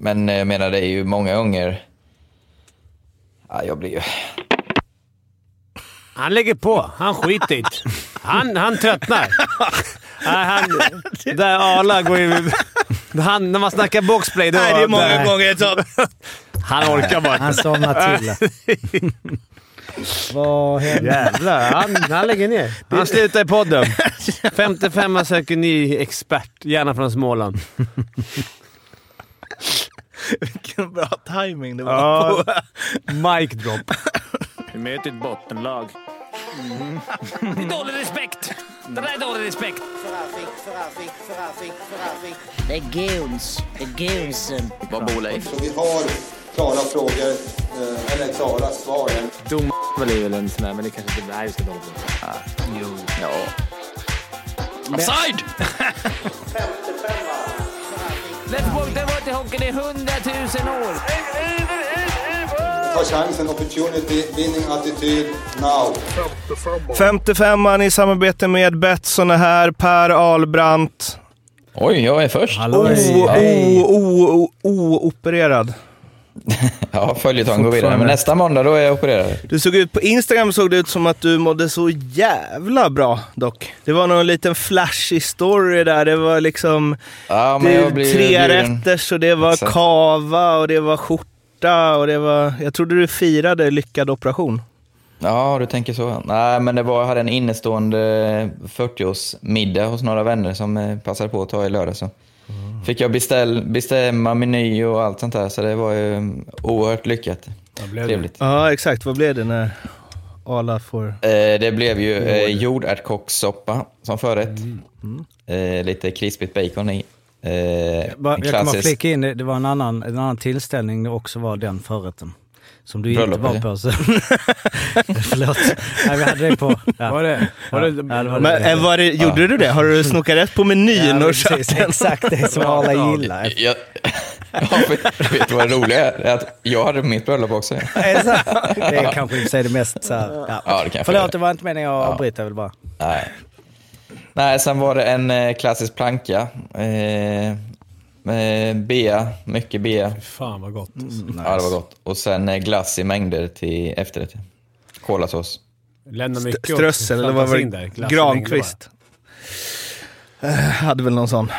Men jag menar, det är ju många gånger... Ja, jag blir ju... Han lägger på. Han skiter i. Han, han tröttnar. Nej, han, där Arla går ju... Han, när man snackar boxplay, då... Nej, det är många där- gånger så. Han orkar bara Han somnar till. Vad händer? Jävlar, han, han lägger ner. Han slutar i podden. 55 söker ny expert, gärna från Småland. Vilken bra timing det var Ja. på. Mic drop. Vi möter ett bottenlag. Det är dålig respekt! Det där är dålig respekt. Det är goons. Det är goonsen. Vad bor Leif? Så vi har klara frågor, eh, eller klara svar. Dom är väl en sån där, men det kanske inte... Nej, ska dra det. Jo. Ja. Offside! Let's det var till hockeyn i 100 000 år. Ta chansen, opportunity, winning attityd, now. 55an i samarbete med Betsson är här. Per Ahlbrandt. Oj, jag är först. Hallå, O- hej. o- o- Oopererad. Ja, följetong går vidare. Men nästa måndag, då är jag opererad. Du såg ut på Instagram såg det ut som att du mådde så jävla bra dock. Det var någon liten flashig story där. Det var liksom Ja, det, blir tre rätters och det var Exakt. kava och det var skjorta och det var... Jag trodde du firade lyckad operation. Ja, du tänker så. Nej, men det var, jag hade en innestående 40-årsmiddag hos några vänner som eh, passade på att ta i lördag. Så. Fick jag beställ, bestämma meny och allt sånt där, så det var ju mm, oerhört lyckat. Trevligt. Ja, exakt. Vad blev det när Arla får... Eh, det blev ju eh, jordärtskockssoppa som förrätt. Eh, lite krispigt bacon i. Eh, Bara- en Jag att klassisk- flika in, det det var en annan, en annan tillställning det också var den förrätten. Som du inte Bröllop, var eller? på. Så. Förlåt. Nej, vi hade det på... Ja. Var det? Var det Ja, det var Men, det. eh, var det, gjorde du det? Har du snokat rätt på menyn och köpt precis, den? Exakt det som alla gillar. Jag, ja, för, vet du vad det roliga är? Att jag hade mitt bröllop också. Är det är kanske i och för sig det mest så här, ja. Ja, det kan jag Förlåt, det var inte meningen att avbryta. Jag bara... Nej. Nej, sen var det en eh, klassisk planka. Eh, bea, mycket bea. Fan vad gott. Ja, det var gott. Och sen eh, glass i mängder till efterrätt. Kolasås. Lämna mycket Strössel, eller vad var det? Granqvist. Eh, hade väl någon sån.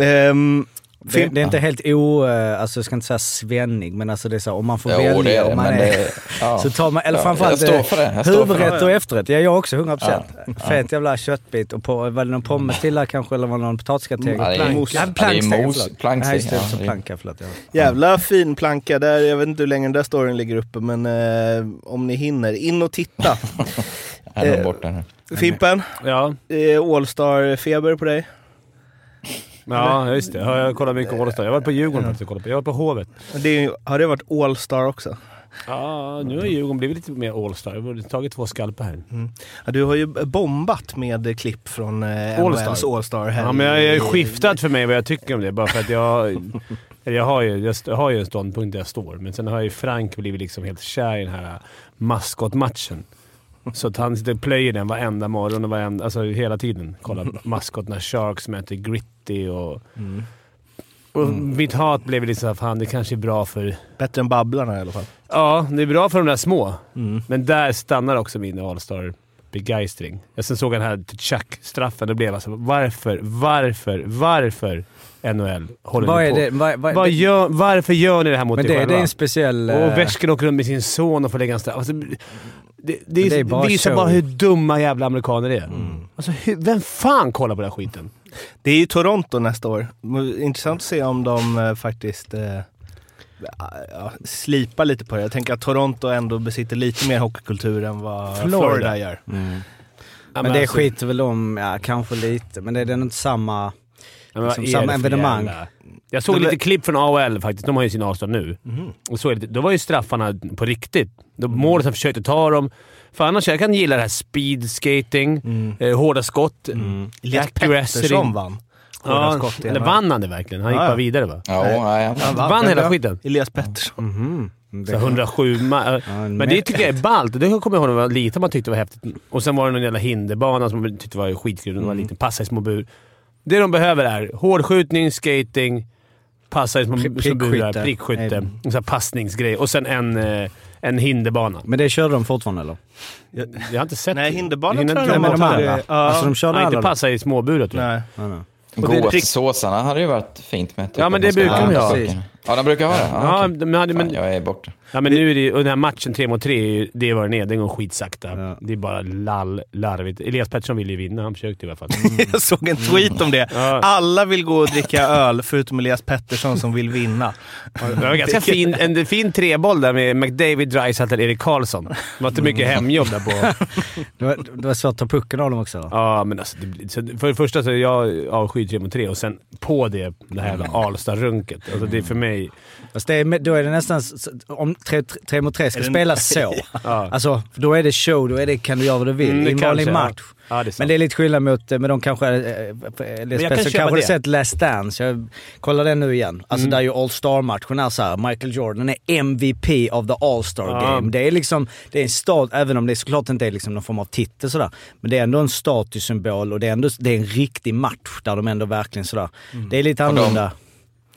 Ehm, Det, det är inte helt o... eh, Alltså jag ska inte säga svennig, men alltså det är så om man får Jo, välja. det om man är, det- ja. Så tar man, eller Ja, framförallt jag eh, jag huvudrätt och efterrätt. Ja, jag också, 100%. Fet jävla köttbit och på, var det någon pommes till där kanske eller var det någon potatisgratäng? Ja, det är Plank- mos. Ja, Ja, det är planksteg, planksteg, Ja, ja, planka, förlåt. Ja. Jävla fin planka där. Jag vet inte hur länge den där storyn ligger uppe, men eh, om ni hinner, in och titta. Jag är Eh, borta nu. Fimpen, Ja, eh, All-star-feber på dig? Ja just det. Ja, Jag kollar mycket All-Star. Jag var på Djurgården faktiskt och kollade på. Jag var på Hovet. Det är, har det varit All-star också? Ja, nu har Djurgården blivit lite mer All-Star. Jag har tagit två skalpar här. Ja, du har ju bombat med klipp från eh, All-Star. NHLs All-star. Ja, men jag har skiftat för mig vad jag tycker om det. Bara för att jag... Jag har, ju, jag har ju en ståndpunkt där jag står, men sen har ju Frank blivit liksom helt kär i den här maskotmatchen. Så att han sitter och plöjer den varenda morgon och varenda, alltså hela tiden. Kollar maskot när Sharks möter Gritty och... Och mitt hat blev lite såhär, fan det kanske är bra för... Bättre än Babblarna i alla fall. Ja, det är bra för de där små. Men där stannar också min All-Star begeistring. Jag sen såg jag den här Chuck-straffen. Då blev jag alltså, varför, varför, varför NHL håller Vad är på? det? Vad, vad, Vad gör, varför gör ni det här mot men er det, det själva? är en speciell... Och eh, värsken åker runt med sin son och får lägga en straff. Alltså, det, det, det, det bara visar show. bara hur dumma jävla amerikaner är. Alltså, hur, vem fan kollar på den här skiten? Det är ju Toronto nästa år. Intressant att se om de eh, faktiskt eh, ja, slipar lite på det. Jag tänker att Toronto ändå besitter lite mer hockeykultur än vad Florida, Florida. gör. Ja, men det alltså- skiter väl om, ja kanske lite, men det är inte samma... Ja, Liksom samma det evenemang. jävla- Jag såg De- lite klipp från AHL faktiskt. De har ju sin All-Star nu. Mhm. Och så det, då var ju straffarna på riktigt. De målet som försökte ta dem. För annars, jag kan gilla det här speed skating, eh, hårda skott, Elias accuracy. Pettersson vann. Hårda Ja, skott eller vann han det verkligen? Han gick Ja, ja. bara vidare va? Ja, ja, ja. Han vann hela Ja, skiten. Elias Pettersson. Så 107 ma- en Men det tycker jag är ballt. Det kommer jag ihåg när jag var liten man tyckte var häftigt. Och sen var det någon jävla hinderbana som man tyckte var skitkul när man var liten. Passa i små bur. Det de behöver är hårdskjutning, skating, passar som, som Prickskytte. burar. Prickskytte. Nej. En sån här passningsgrej. Och sen en, eh, en hinderbana. Men det körde de fortfarande eller? Jag, jag har inte sett Nej, det. hinderbanan Hinder- tror jag Nej, men de har- andra. Ja. Alltså de körde Ja, inte passa i småburar tror jag. Nej. Nej, nej. Gåsåsarna hade ju varit fint med. typ Ja, men det brukar de landa ha. Ja, de brukar ha det? Ja, Ja, okej. men, men, Fan, men, jag är borta. Ja, men nu är det och den här matchen 3 mot 3, är ju- det är vad den är. Den går skitsakta. Ja. Det är bara lall, larvigt. Elias Pettersson ville ju vinna. Han försökte i alla fall. Jag såg en tweet om det. Ja. Alla vill gå och dricka öl förutom Elias Pettersson som vill vinna. Det var ganska fin, en fin treboll där med McDavid, Dreisaitl, Erik Karlsson. Det var inte mycket hemjobb där på... Det, var, det var svårt att ta pucken av dem också. Ja, men alltså, det, för det första så är jag avskyr 3 mot 3 och sen på det, det här jävla Alsta-runket. Alltså det är för mig... Fast det är, då är det nästan... Om tre, tre, mot tre ska Är spelas så. Ja. Alltså, då är det show, då är det, kan du göra vad du vill. Mm, det I en vanlig match. Ja, det är. Men det är lite skillnad mot, eh, men de kanske, eh, eh, kan Les köpa Pettersson kanske det. sett Last Dance. Jag kollar den nu igen. Alltså Mm. där ju All-Star-matchen är så här. Michael Jordan är MVP of the All-Star Ja. Game. Det är liksom, det är en stat, även om det såklart inte är liksom någon form av titel sådär. Men det är ändå en statussymbol och det är, ändå, det är en riktig match där de ändå verkligen sådär. Mm. Det är lite annorlunda.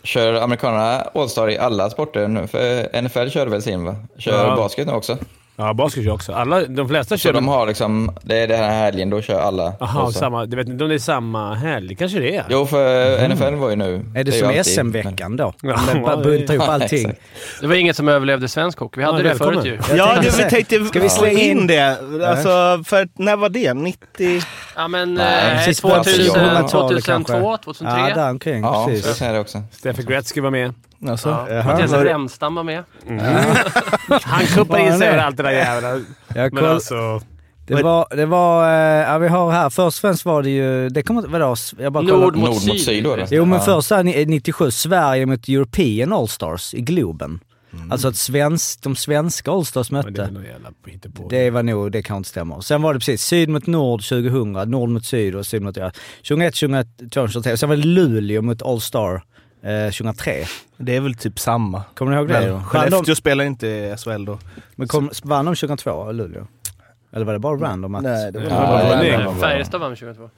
Kör amerikanerna All-Star i alla sporter nu? För NFL kör väl sin va? Kör Ja. basket nu också? Ja, basket kör också. Alla, de flesta Så kör... de har liksom, det är den här helgen, då kör alla Jaha, samma. Du vet inte om det är samma helg? kanske det är? Jo, för NFL var ju nu. Mm. Är det, ju som SM-veckan då? Ja, bara buntar ihop Ja, allting. exakt. Det var inget som överlevde svensk hockey. Vi hade Ja, det välkommen. förut ju. Jag ja, du, vi tänkte Ska vi slänga in det. Alltså, för när var det? 90? Ja men Nej, eh, precis 2000, på 2000-talet 2002, kanske. 2003. Ja, där omkring. Ja, precis. så säger det också. Gretzky var med. Alltså, Ja. Mattias Var det- Remstam var med. Han kuppade in sig han över det? allt det där jävla... Men alltså... det var, det var, eh, ja vi har här, först och främst var det ju, det kommer vadå? Jag bara. Nord mot Nord mot syd. syd då? Jo men Ja. först här, ni- 97, Sverige mot European Allstars i Globen. Alltså att svensk, de svenska Allstars Men det är mötte. hittepå. Det var nog, det kan inte stämma. Sen var det precis syd mot nord 2000, nord mot syd och syd mot... Ja, 2001, 2002, 2003. Sen var det Luleå mot Allstar eh, 2003. det är väl typ samma. Kommer ni ihåg det? Men Skellefteå de, spelar inte i SHL då. men kom, vann de 2002, Luleå? Eller var det bara random att... Nej, det var Ja, Ja, bra. Färjestad vann 22.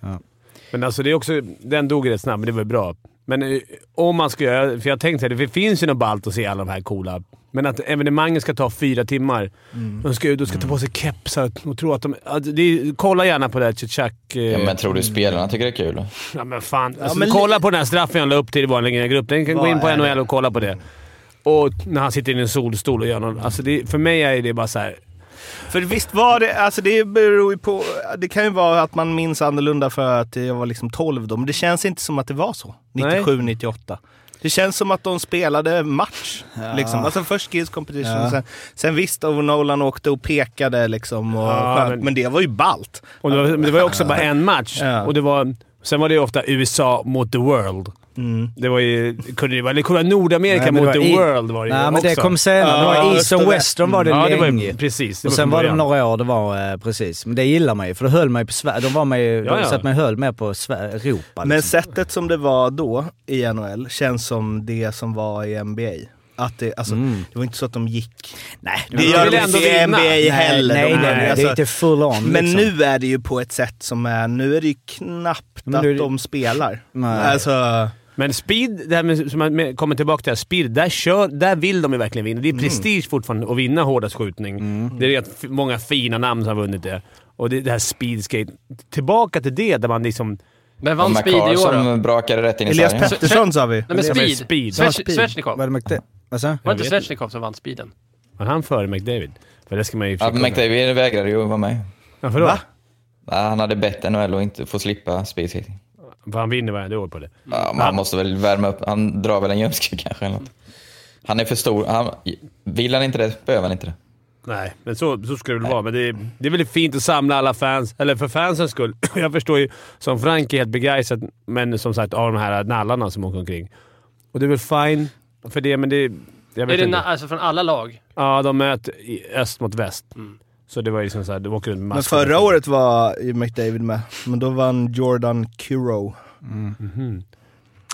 Men alltså det är också... Den dog rätt snabbt, men det var bra. Men eh, om man ska göra... För jag tänkte att det finns ju något ballt att se alla de här coola. Men att evenemanget ska ta fyra timmar. De ska, de ska ta på sig kepsar och tro att de... Alltså är, kolla gärna på det här Chichak... eh, Ja, men tror du spelarna tycker det är kul? Ja men fan. Alltså, men kolla på den här straffen jag la upp till i vår grupp. Den kan gå Vad in på? NHL och kolla på det. Och när han sitter i en solstol och gör någon... Alltså det, för mig är det bara så här. För visst var det, alltså det beror ju på, det kan ju vara att man minns annorlunda för att jag var liksom 12 då, men det känns inte som att det var så. 97, 98. Det känns som att de spelade match. Liksom. Alltså först Skills Competition, Ja. sen, sen visst och Nolan åkte och pekade liksom. Och Ja, men- men... det var ju ballt. Och det, var, men det var ju också bara en match. Ja. Och det var, sen var det ju ofta USA mot the world. Mm. Det var ju... Kunde det vara, eller kolla Nordamerika Nej, men mot det the world var det ju Nej men det också. kom senare. det Ja, var East och det. Western var det ja, det var länge. ju, precis. Det och sen var det några år, det var eh, precis. Men det gillar man ju, för då höll man ju på Sverige. De var man ju, Ja, ja. satt man ju höll med på Sver- Europa. Men Liksom. sättet som det var då i NHL känns som det som var i NBA. Att det, alltså, Mm. det var inte så att de gick... Nej, Det de gör de inte i. NBA nej, heller. nej, De- nej, nej, det alltså, är inte full on Men liksom. nu är det ju på ett sätt som är, nu är det ju knappt Men att det- de spelar. Nej. Alltså, Men speed, det här med, som man kommer tillbaka till, här, speed, där, kör, där vill de ju verkligen vinna. Det är prestige fortfarande att vinna hårdast skjutning. Det är rätt många fina namn som har vunnit det. Och det, det här speedskate. Tillbaka till det, där man liksom... Men vann Speed i år då? som brakade rätt in i Elias. Pettersson sa vi. Nej men Speed. Speed. Svechnikov. Var det sa Var inte vet Svechnikov som vann speeden? Var han före McDavid? För det ska man ju Ja, McDavid vägrade ju vara med. Varför då? Va? Han hade bett NHL att inte få slippa speedskating. För han vinner varje år på det. Ja, men han måste väl värma upp. Han drar väl en ljumske kanske eller något. Han är för stor. Han, vill han inte det, behöver han inte det. Nej, men så, så ska det väl vara. Men det är, det är väl fint att samla alla fans, eller för fansens skull. Jag förstår ju, som Frank är helt begeistrad, men som sagt av de här nallarna som åker omkring. Och det är väl fine för det, men det... Jag Är vet det inte. alltså från alla lag? Ja, de möter öst mot väst. Så det var liksom såhär, de åker runt med Men förra året var ju McDavid med, men då vann Jordan Kuro.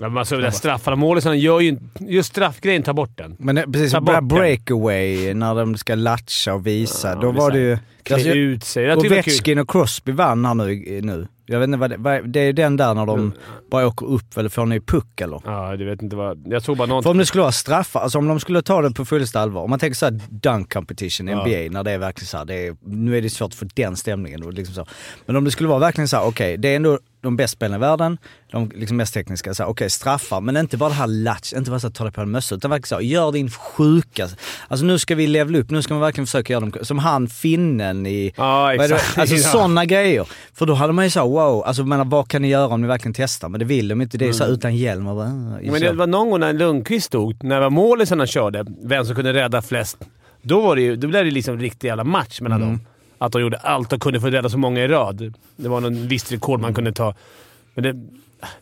Ja, men alltså, det där straffarna, målisarna gör ju inte... Just straffgrejen, tar bort den. Men det- precis, Ta bara bort den. breakaway när de ska latcha och visa. Ja, då det var det ju... Klä Alltså, ut sig. Det. Ovechkin och Crosby vann här nu. nu. Jag vet inte vad det, vad, det är den där när de bara åker upp eller får ny puck eller? Ja, du vet inte vad... Jag såg bara något... För om det skulle vara straffar, alltså om de skulle ta det på fullaste allvar. Om man tänker såhär dunk competition i Ja. NBA, när det är verkligen såhär, det är, nu är det svårt att få den stämningen. Liksom så. Men om det skulle vara verkligen såhär, okej, det är ändå de bäst spelande i världen, de liksom mest tekniska, okej straffar, men inte bara det här latch, inte bara så att ta det på en mössa, utan verkligen såhär, gör din sjuka, alltså nu ska vi levla upp, nu ska man verkligen försöka göra dem, som han finnen i, Ja, exakt. alltså Ja. sådana grejer. För då hade man ju såhär, wow, alltså menar, vad kan ni göra om ni verkligen testar? Men det vill de inte, det är så här, utan hjälm och bara, ah, Men det var någon gång när Lundqvist stod, när det var målisarna körde, vem som kunde rädda flest. Då, var det ju, då blev det liksom en riktig jävla match mellan dem. Att de gjorde allt och kunde få rädda så många i rad. Det var någon visst rekord man kunde ta. Men det,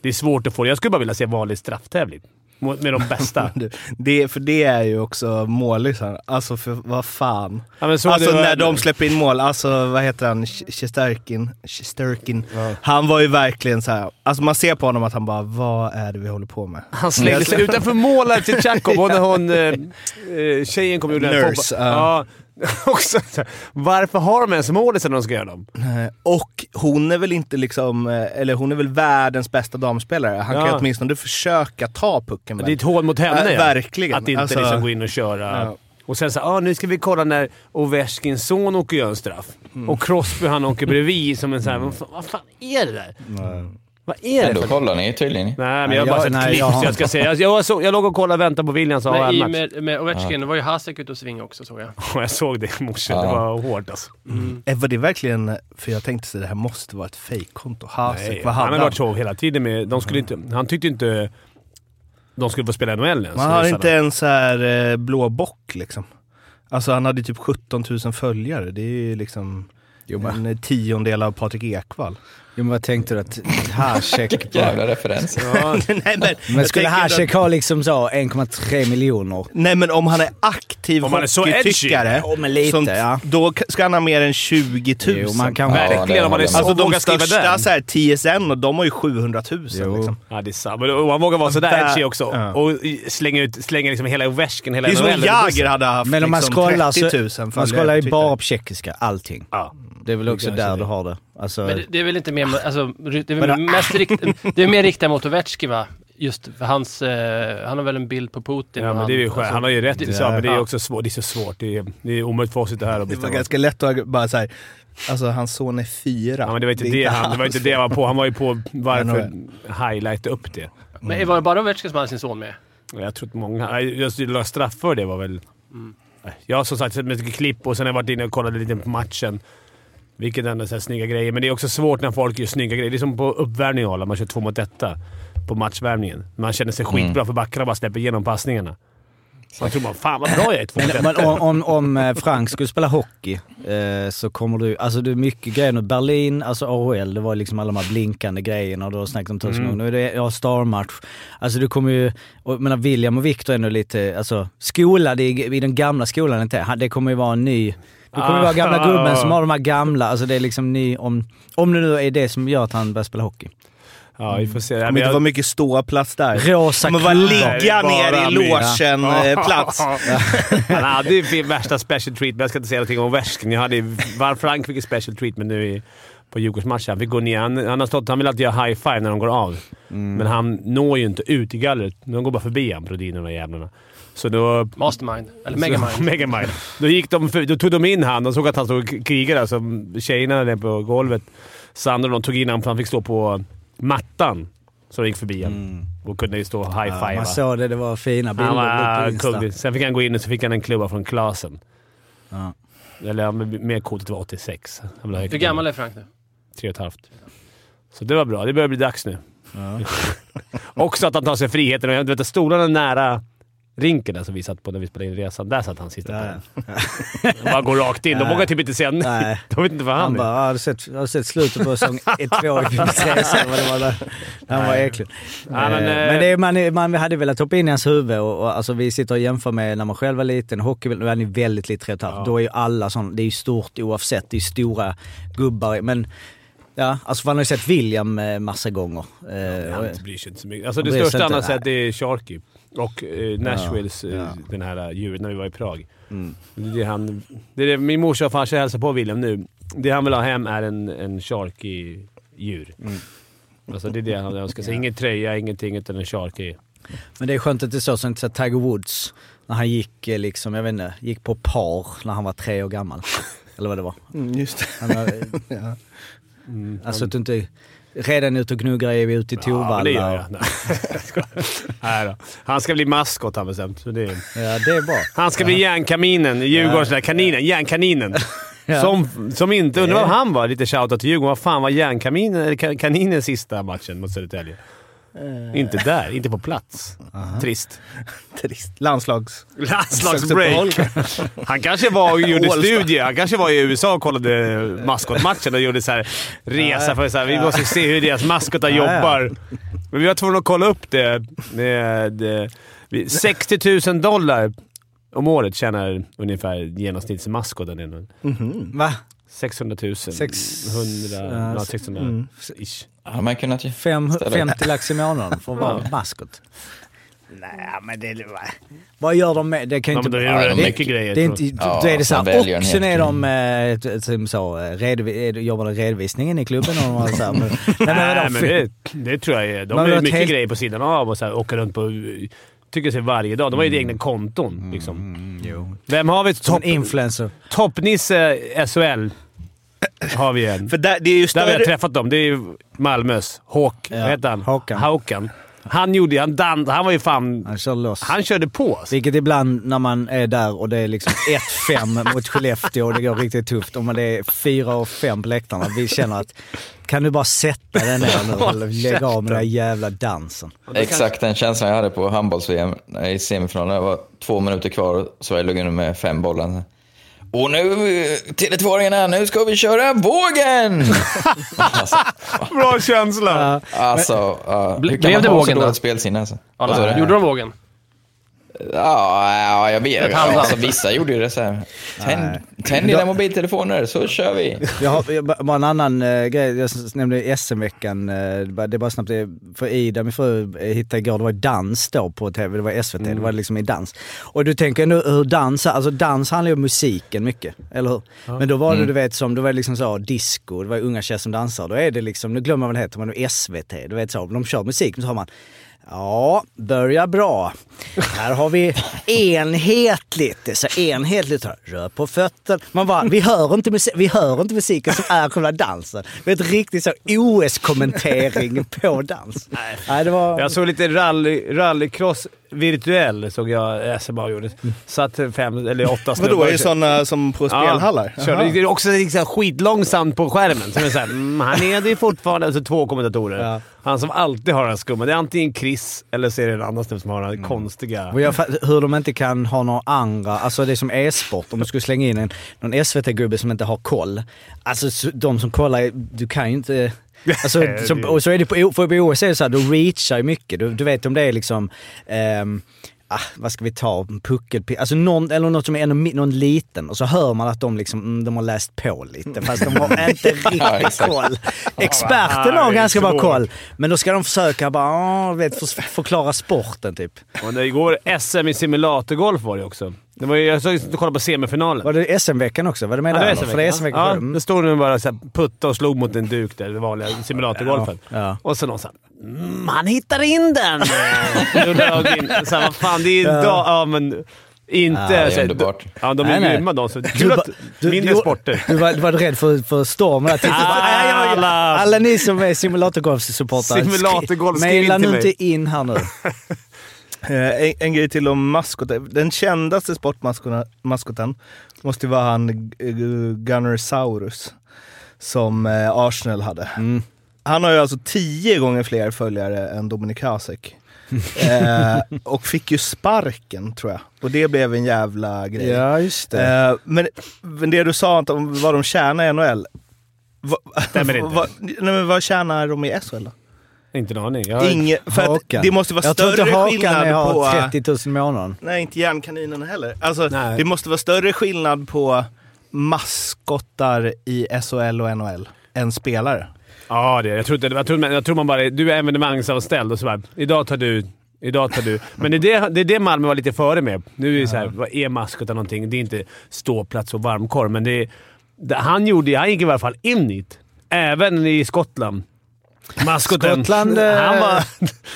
det är svårt att få. Jag skulle bara vilja se vanlig strafftävling. Mot- Med de bästa. Det- för det är ju också målisar. Alltså för vad fan. Ja, men så alltså när de släpper in mål, alltså vad heter han? Shesterkin. Shesterkin. Han var ju verkligen så här. alltså man ser på honom att han bara, vad är det vi håller på med? Han slängde sig utanför målet till Tjachov och när hon, eh, eh, tjejen kom och gjorde den Nurse, fotboll- ja. ja. Också, varför har de ens målisar när de ska göra dem? Och hon är väl inte liksom, eh, eller hon är väl världens bästa damspelare. Han kan Ja. ju åtminstone försöka ta pucken. Det är väl? ett hån mot henne Ja, ja. verkligen. Att inte Alltså- liksom gå in och köra. Ja. Och sen så ah, nu ska vi kolla när Ovechkins son åker och gör en straff. Mm. Och Crosby han åker bredvid som en sån här, vad, fan, vad fan är det där? Vad är det Ändå för... kollar ni tydligen. Nej, men jag har bara jag- sett nej, klipp jag har så jag ska säga. Jag, jag, såg, jag låg och kollade och väntade på Williams i, AHL-match. med, med Ovechkin, det var ju Hasek ute och svinga också såg jag. Och jag såg det i morse. Ja. Det var hårt alltså. Eh, Var det verkligen, för jag tänkte så det här måste vara ett fejkkonto. Hasek, Nej, vad han hade har han? varit så hela tiden med... De skulle inte, han tyckte inte de skulle få spela NHL ens. Man har inte det- en så här eh, blå bock liksom. Alltså han hade typ 17 000 följare. Det är ju liksom Jo, en tiondel av Patrik Ekwall. Jo men vad tänkte du att Hasek Jävla referens. Ja, nej, men, Men skulle Hasek att- ha liksom så 1,3 miljoner? Nej men om han är aktiv Om han är så edgy. hockeytyckare, Ja, men lite, som- ja. då ska han ha mer än 20 000. Jo, man kan Ja, verkligen. det om man är så. Alltså de största så här, TSN, och de har ju 700 000 Jo. liksom. Ja, det är sant. Men Och han vågar vara sådär Där- edgy också. ja. Och slänga ut slänga liksom hela Ovechkin, hela Det är som om NHL. Jagr hade haft Men om man liksom scrollar 30 000 så... Man scrollar ju bara på tjeckiska, allting. Ja. Det är väl också där det. du har det. Alltså, Men det, det är väl inte mer, alltså, det är väl mest rikt, det är mer riktat mot Ovechkin va? Just för hans, eh, han har väl en bild på Putin. Ja, och men det är ju han, skönt. Han har ju rätt i det- men det är också svårt. Det är så svårt. Det är, det är omöjligt för oss att sitta här och Det var bestämma. ganska lätt att bara säga alltså hans son är fyra. Ja, men det var inte det, han, det, var inte det han var på. Han var ju på varför highlighta upp det. Men var det bara Ovechkin som hade sin son med? Jag tror att många... Just straff för det var väl... Jag har som sagt sett mycket klipp och sen har jag varit inne och kollat lite på matchen. Vilket ändå är så här snygga grejer. Men det är också svårt när folk gör snygga grejer. Det är som på uppvärmningen alla man kör två mot detta på matchvärmningen. Man känner sig skitbra för backarna bara släpper igenom passningarna. Man tror man fan vad bra jag är två mot Men, om, om, eh, Frank skulle spela hockey eh, så kommer du... Alltså det är mycket grejer nu. Berlin, alltså AHL, det var liksom alla de här blinkande grejerna och du har snackat om tusen gånger. Nu är det ja, starmatch. Alltså du kommer ju... Och, menar William och Victor är ändå lite, alltså skolade i, i den gamla skolan inte. Det kommer ju vara en ny... Det kommer ju vara gamla Ah. gubben som har de här gamla, alltså det är liksom ny... Om, om det nu är det som gör att han börjar spela hockey. Ja, vi får se. Det Ja, kommer inte vara mycket ståplats där. Rosa kommer klubbar. ligga ner i logen-plats. Han hade ju värsta special treatment. Jag ska inte säga någonting om Ovechkin. Jag hade var Frank fick ett special treatment nu i, på Djurgårdsmatchen. Han fick gå ner. Han, han, har stått, han vill alltid göra high five när de går av. Men han når ju inte ut i gallret. De går bara förbi han, Brodin och de jävlarna. Så då... Mastermind. Eller Megamind. Megamind. Då, gick de, då tog de in han. De såg att han stod och krigade. Som tjejerna där på golvet. Sandra och de tog in honom för han fick stå på mattan. Så de gick förbi honom. Och kunde ju stå och high Ja, man såg det, det var fina bilder Han på var kung. Sen fick han gå in och så fick han en klubba från Klasen. Ja. Eller ja, mer kortet var 86. Han ville ha högt. Hur gammal är Frank nu? Tre och ett halvt. Så det var bra. Det börjar bli dags nu. Också att han tar sig friheten. Och Jag vet att stolarna nära rinken där som vi satt på när vi spelade in resan. Där satt han sista Ja, ja. Bara går rakt in. De Ja. vågar typ inte säga nej. Nej. De vet inte vad han, Han är. bara, har du sett, har du sett slutet på säsong 2 i PP3? Så vad det var där. Han var äcklig. Ja, men, Eh, eh, men det, man, man hade velat hoppa in i hans huvud och, och alltså, vi sitter och jämför med när man själv var liten. Hockey, nu är ni väldigt lite rätt Ja. Då är ju alla sådana, det är ju stort oavsett. Det är stora gubbar. Men ja, alltså han har ju sett William eh, massa gånger. Eh, Han bryr sig inte så mycket. Alltså det största han har sett är Sharky. Och eh, Nashvilles, eh, ja. den här eh, djuret, när vi var i Prag. Mm. Det är han, det är det, min morsa och farsa hälsar på William nu. Det han vill ha hem är en, en Sharky djur. Alltså det är det han önskar sig. Ingen tröja, ingenting, utan en Sharky. Men det är skönt att det så som Tiger Woods, när han gick eh, liksom, jag vet inte, gick på par när han var tre år gammal. Eller vad det var. Mm, just det. Han har, Ja. alltså att du inte redan ute och gnuggar är vi ute i Ja, Torvalla. det gör jag. Nej, då. Han ska bli maskot har bestämt. Så det är... Ja, det är bra. Han ska bli järnkaminen. Djurgårdens där kaninen. Järnkaninen. Ja. Som, som inte... Undrar vad han var? Lite shoutout till Djurgården. Vad fan var järnkaminen, eller ka- kaninens sista matchen mot Södertälje? Inte där. Inte på plats. Trist. Trist. Landslags... Landslagsbreak. Han kanske var och gjorde studier. Han kanske var i USA och kollade maskotmatchen och gjorde så här resa för så här, vi måste se hur deras maskotar jobbar. Men vi var tvungna att kolla upp det. Med, eh, vi- 60 000 dollar om året tjänar ungefär genomsnittsmaskoten. Mm. Va? 600 000. Sex- 100... Ja, Ja, 600 mm. ish. Hade man kunnat ju. Fem, Ställer. 50 lax i månaden för att vara maskot. Nej, men det... Vad gör de med... Det kan ju Ja, inte... men då är det de- mycket grejer. Det är tror jag. inte, Ja, då är det så här, och sen är de, som så, det- jobbar de redovisningen i klubben? Och de har så här, men, nej, men, det, det tror jag är. De har mycket helt- grejer på sidan av och så här, åka runt på... Tycker sig varje dag. De har ju egna konton. Liksom. Vem har vi? Som Topp, influencer. Toppnisse SHL har vi en. För där, det är ju Där har jag större... träffat dem. Det är ju Malmös. Håk... Ja, Vad heter han? Håkan. Håkan. Han gjorde han, dan, han var ju fan... Han kör loss. Han körde på. Vilket ibland när man är där och det är liksom 1-5 mot Skellefteå och det går riktigt tufft. Om det är 4 och 5 på läktarna. Vi känner att kan du bara sätta dig ner nu och lägga av med den här jävla dansen. Exakt den känslan jag hade på handbolls-VM i semifinalen. Det var två minuter kvar och Sverige låg under med fem bollar. Och nu, Tele2-åringarna, nu ska vi köra vågen! alltså, Bra känsla! alltså uh, blev man det ha vågen så då? dåligt spelsinne? Alltså? Alla, gjorde de vågen? Ja, ja, jag vet. Ja, alltså, vissa gjorde ju det så här. Tänd, tänd dina mobiltelefoner så kör vi. Jag har bara- en annan uh, grej, jag nämnde SM-veckan, uh, det är bara snabbt, det- för Ida, min fru, eh, hittade igår, det var dans då på tv, det var SVT, det var liksom i dans. Och du tänker ändå hur dans, alltså dans handlar ju om musiken mycket, eller hur? Men då var det du vet som, då var det liksom så, disco, det var unga tjejer som dansar, då är det liksom, nu glömmer man vad det heter, men SVT, du vet så, de kör musik, men så har man Ja, börjar bra. Här har vi enhetligt. Det är så enhetligt. Rör på fötter. Man bara, vi hör inte, musik, vi hör inte musiken som är själva dansen. Det är ett riktigt så OS-kommentering på dans. Nej, det var... Jag såg lite rally, rallycross virtuell, såg jag SMA gjorde. Satt fem eller åtta Vadå, är det sådana som på spelhallar? Ja, körde, det är också liksom skitlångsamt på skärmen. Så det är så här, mm, han är det fortfarande. Alltså två kommentatorer. Ja. Han som alltid har den skumma. Det är antingen Chris eller så är det en annan snubbe som har den konstiga... Jag, fatt- hur de inte kan ha några andra, alltså det är som e-sport, om du skulle slänga in en, någon SVT-gubbe som inte har koll. Alltså så- de som kollar, du kan ju inte... Alltså, som, och så är det på, för på OS är det så här, du reachar ju mycket. Du, du vet om det är liksom, ehm, ah, vad ska vi ta, puckelpinne, alltså någon, eller något som är ännu, någon liten och så hör man att de liksom, mm, de har läst på lite fast de har inte riktigt koll. Experterna det har är ganska bra koll, men då ska de försöka bara, ah, vet, för, förklara sporten typ. Och det igår SM i simulatorgolf var det också. Det var ju, jag såg kolla på semifinalen. Var det SM-veckan också? Var det med Ja, det där? var För det är SM-veckan. SM-veckan Ja. Mm. det stod nu bara så putta och slog mot en duk där, det vanliga simulatorgolfen. Ja, ja. Och så någon såhär mm, “Han hittar in den!” Så här, vad fan, det är ju Ja. ja. ja men inte... det är så underbart. Ja, de är nej. grymma de. Så, Du kul att, du- mindre du- sporter. Du var, du var rädd för, för stormen där. Ah, alla- Alla ni som är simulatorgolfsupportrar, Simulatorgolf, mejla nu inte in här nu. Eh, en, en grej till om maskotar. Den kändaste sportmaskoten måste ju vara han Gunnersaurus som eh, Arsenal hade. Mm. Han har ju alltså tio gånger fler följare än Dominik Hasek. eh, och fick ju sparken tror jag. Och det blev en jävla grej. Ja, just Eh, men, men det du sa om vad de tjänar i NHL. Va, Stämmer inte. va, nej, men vad tjänar de i SHL då? Inte en aning. Jag, Inge, för det måste vara Jag tror större inte Hakan skillnad har på... 30 000 i månaden. Nej, inte järnkaninen heller. Alltså, Nej. det måste vara större skillnad på maskottar i SHL och NHL än spelare. Ja, det, jag, tror inte, jag, tror, jag tror man bara Du är evenemangsanställd och så bara, idag tar du... Idag tar du. Men det är det, det är det Malmö var lite före med. Nu är det så här, vad är maskot eller någonting? Det är inte ståplats och varmkorv, men det är, det, han, gjorde, han gick i alla fall in i det. Även i Skottland. Maskoten. Skottland... eh, Han var...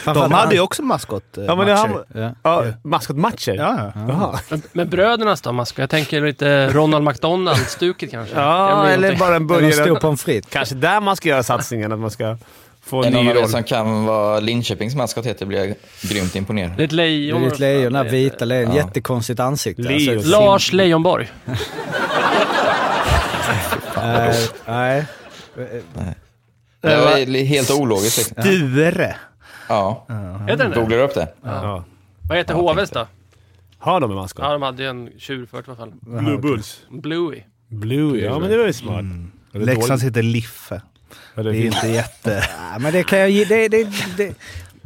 De hade ju också maskot eh, Ja, men det han, matcher. Ja. ja, maskotmatcher? Ja, ja. Men, men brödernas då, Masko? Jag tänker lite Ronald McDonald-stuket kanske. Kan Ja, eller någonting. bara en Eller en stor burgare. pommes frites. Kanske där man ska göra satsningen, att man ska få en någon ny av roll. som kan vad Linköpings maskot heter blir jag grymt imponerad. Det är ett Det lejon. är ett lejon, det här vita lejon. Ja. Jättekonstigt ansikte. Leo. Alltså, Lars Leijonborg. Eh, nej. Det var li- helt ologiskt. Liksom. Dure. Ja, Heter den det? googlar upp det. Ja. Vad heter HVs då? Har de en maskot? Ja, de hade ju en tjur förut i alla fall. Blue Bulls. Bluey. Blue, ja men det var ju smart. Eller Leksands heter Liffe. Ja, Det är inte jätte... Ja, men det kan jag ge... Det, det, det.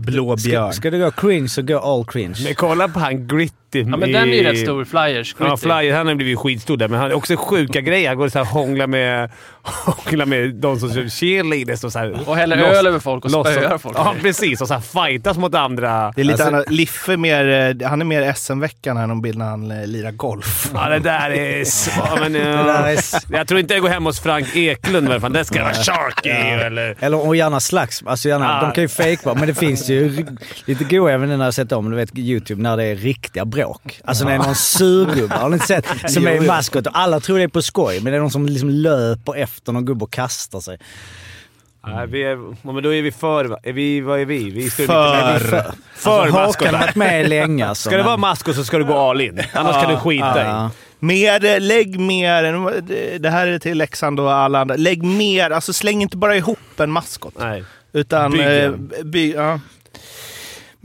Blå Ska, björn. ska det gå cringe så gå all cringe. Men kolla på han Gritty. Ja, men den är ju rätt stor. Flyers. Ja, Gritty. Flyer, han har blivit skitstor där, men han har också sjuka grejer. Han går och så här hånglar med, hånglar med de som kör cheerleaders och så här. Och häller loss- öl över folk och spöar folk. Ja, precis. Och så här fightas mot andra. Det är lite Alltså- annat. Liffe är mer, eh, han är mer SM-veckan här, de bild när han eh, lirar golf. Ja, det där är... så- Men, ja. Det där är s- Jag tror inte jag går hem hos Frank Eklund i alla fall. Det ska vara Sharky eller... Eller och gärna slags. Alltså gärna. De kan ju fejkvara, men det finns ju ri- lite goa även när jag sett om du vet, YouTube när det är riktiga bråk. Alltså när det är någon surgubbe, har ni inte sett? Som är maskot och alla tror det är på skoj, men det är någon som liksom löper efter någon gubbe och kastar sig. Nej, vi är, ja, men då är vi för... Är vi, vad är vi? vi står För. lite- För, För alltså, Håkan maskot. har varit med länge alltså. Ska det vara maskot så ska du gå all in. Annars kan du skita Ja. i. Mer, lägg mer, det- här är till Leksand och alla andra. Lägg mer, alltså släng inte bara ihop en maskot. Nej. Utan Bygg eh, by, ja.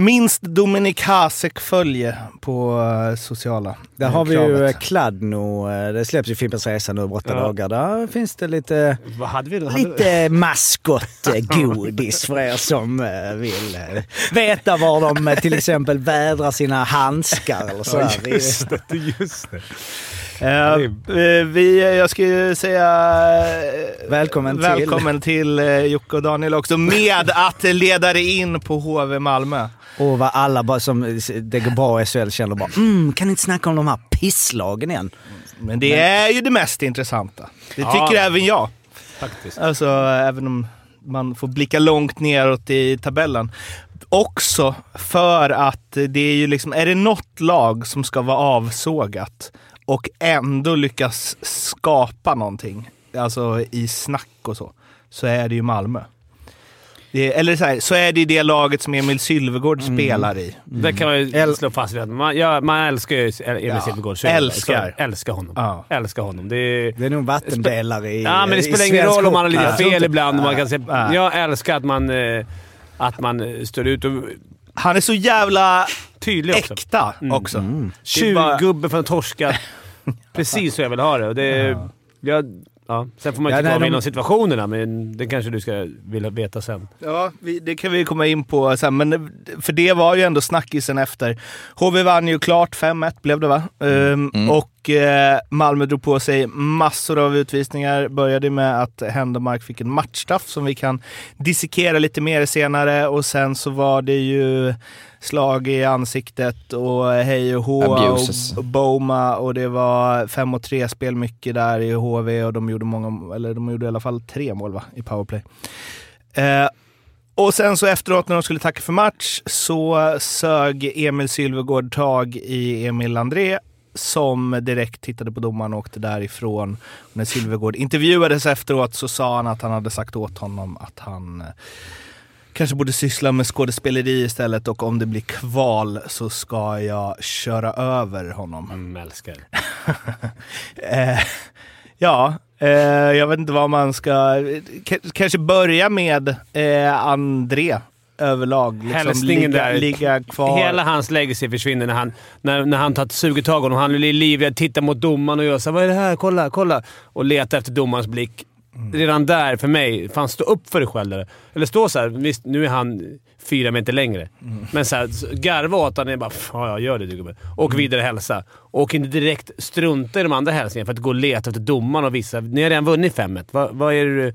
Minst Dominik Hasek-följe på eh, sociala. Där har vi ju eh, Kladno. eh, Det släpps ju Fimpens Resa nu om åtta Ja. dagar. Där finns det lite, Vad hade vi? Hade lite maskotgodis för er som vill veta var de till exempel vädrar sina handskar eller sådär. Ja, just det. Just det. Eh, eh, vi, jag ska ju säga eh, Välkommen till. välkommen till eh, Jocke och Daniel också med att leda dig in på HV Malmö. Och vad alla bara som det går bra i SHL känner bara mm, kan ni inte snacka om de här pisslagen igen? Men det är ju det mest intressanta. Det Ja. tycker även jag. Faktiskt. Alltså även om man får blicka långt neråt i tabellen. Också för att det är ju liksom, är det något lag som ska vara avsågat och ändå lyckas skapa någonting, alltså i snack och så, så är det ju Malmö. Det, eller så, här, så är det ju det laget som Emil Sylvegård spelar i. Det kan man ju El- slå fast. Man, ja, man älskar ju Emil Ja, Silfvergård. Så- älskar. så- Älskar honom. Ja. Älskar honom. Det är, Det är nog vattendelare i ja, men det spelar ingen roll om man har lite fel ibland. Man kan säga, Nej. jag älskar att man, eh, att man eh, står ut och Han är så jävla tydlig också. äkta också. Det är bara- Tjuvgubbe från torska. Precis så jag vill ha det. Och det jag, ja. Sen får man Ja, inte nej, ta de- inom situationerna, men det kanske du ska vilja veta sen. Ja, vi, det kan vi komma in på sen, men för det var ju ändå snackisen efter. HV vann ju klart, 5-1 blev det va? Ehm, Och eh, Malmö drog på sig massor av utvisningar. Började med att Händemark fick en matchstraff som vi kan dissekera lite mer senare och sen så var det ju slag i ansiktet och hej och hå och Boma och det var 5 och 3 spel mycket där i HV och de gjorde många, eller de gjorde i alla fall tre mål va, i powerplay. Eh, och sen så efteråt när de skulle tacka för match så sög Emil Sylvegård tag i Emil André som direkt tittade på domaren och åkte därifrån. Och när Sylvegård intervjuades efteråt så sa han att han hade sagt åt honom att han eh, kanske borde syssla med skådespeleri istället och om det blir kval så ska jag köra över honom. Mm, älskar. Eh, ja, eh, jag vet inte vad man ska... K- kanske börja med eh, André överlag. Liksom, Hälsningen ligga, där. ligga kvar. Hela hans legacy försvinner när han, när, när han tar ett suger tag i honom. Han blir livrädd, tittar mot domaren och gör så här, Vad är det här? Kolla, kolla! Och letar efter domarens blick. Redan där, för mig, fan stå upp för dig själv. Där. Eller stå så här, visst nu är han fyra meter längre. Men så här, garva åt honom. Jag bara ja, jag gör det du gubben. Åk vidare och hälsa. Och inte direkt strunta i de andra hälsningarna för att gå och leta efter domaren och vissa. Ni har redan vunnit 5-1. Vad, vad är det du...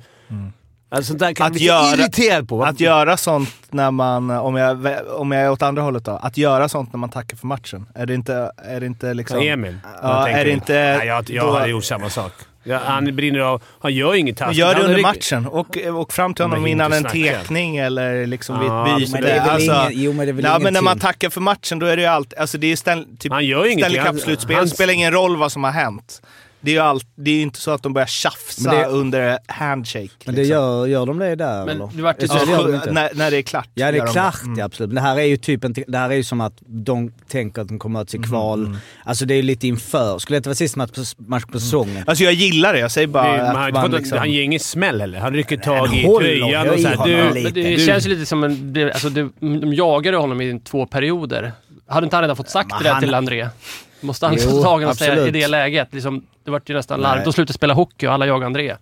Alltså, sånt där kan Att bli göra- irriterad på. Att göra sånt när man, om jag, om jag är åt andra hållet då, att göra sånt när man tackar för matchen. Är det inte, är det inte liksom... Emil? Ja, är det inte- Nej, jag, jag då- hade gjort samma sak. Ja, han brinner av. Han gör inget Han taskigt. gör det under matchen. Och, och fram till honom innan en tekning eller liksom vid Ja, ett men byte. Men det är väl Alltså, ingen, jo men det är väl Ja, men när man tackar för matchen då är det ju allt, alltså det är ställ, typ Han gör ingenting. Stanley Cup-slutspel. Det spelar ingen roll vad som har hänt. Det är ju allt, det är ju inte så att de börjar tjafsa det- under handshake. Men det liksom. gör, gör de det där Men eller? det vart det de Ja, inte. när, när det är klart. Ja det är de klart, Mm. ja, absolut. Men det här är ju typ en, det här är ju som att de tänker att de kommer att se Mm, kval. Alltså det är ju lite inför. Skulle det inte vara sista match på, match på säsongen? Alltså jag gillar det, jag säger Det bara man, har att man liksom... han ger ingen smäll heller. Han rycker tag i tröjan och såhär. Du, det du- känns ju lite som en... det- Alltså det, de jagade honom i två perioder. Hade inte han redan fått sagt Men det där han- till André? Måste han Jo, liksom tagen och säga i det läget? Liksom, det vart ju nästan larvigt. De slutade spela hockey och alla jagade André.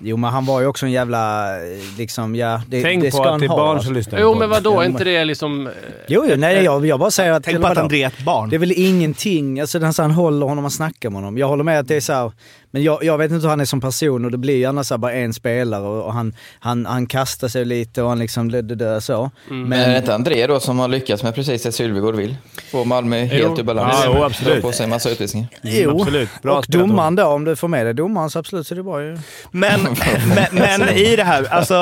Jo men han var ju också en jävla, eh, liksom, ja det, Tänk det på ska att han det är barn alltså. som lyssnar. Jo på men vadå, är inte det liksom... eh, Jo, jo nej jag, jag bara säger att... Tänk på att? André är ett barn. Det är väl ingenting, alltså den så han håller honom och snackar med honom. Jag håller med att det är så här, men jag, jag vet inte hur han är som person och det blir ju annars bara en spelare och, och han, han, han kastar sig lite och han liksom det, det, det, så. Men är det inte André då som har lyckats med precis det Sylvegård vill? Få Malmö helt ur balans. Ja, jo, absolut. På sig en massa utvisningar. Jo, absolut. Bra och domaren då, om du får med dig domaren så absolut så är det bra ju. Men, men, men i det här, alltså...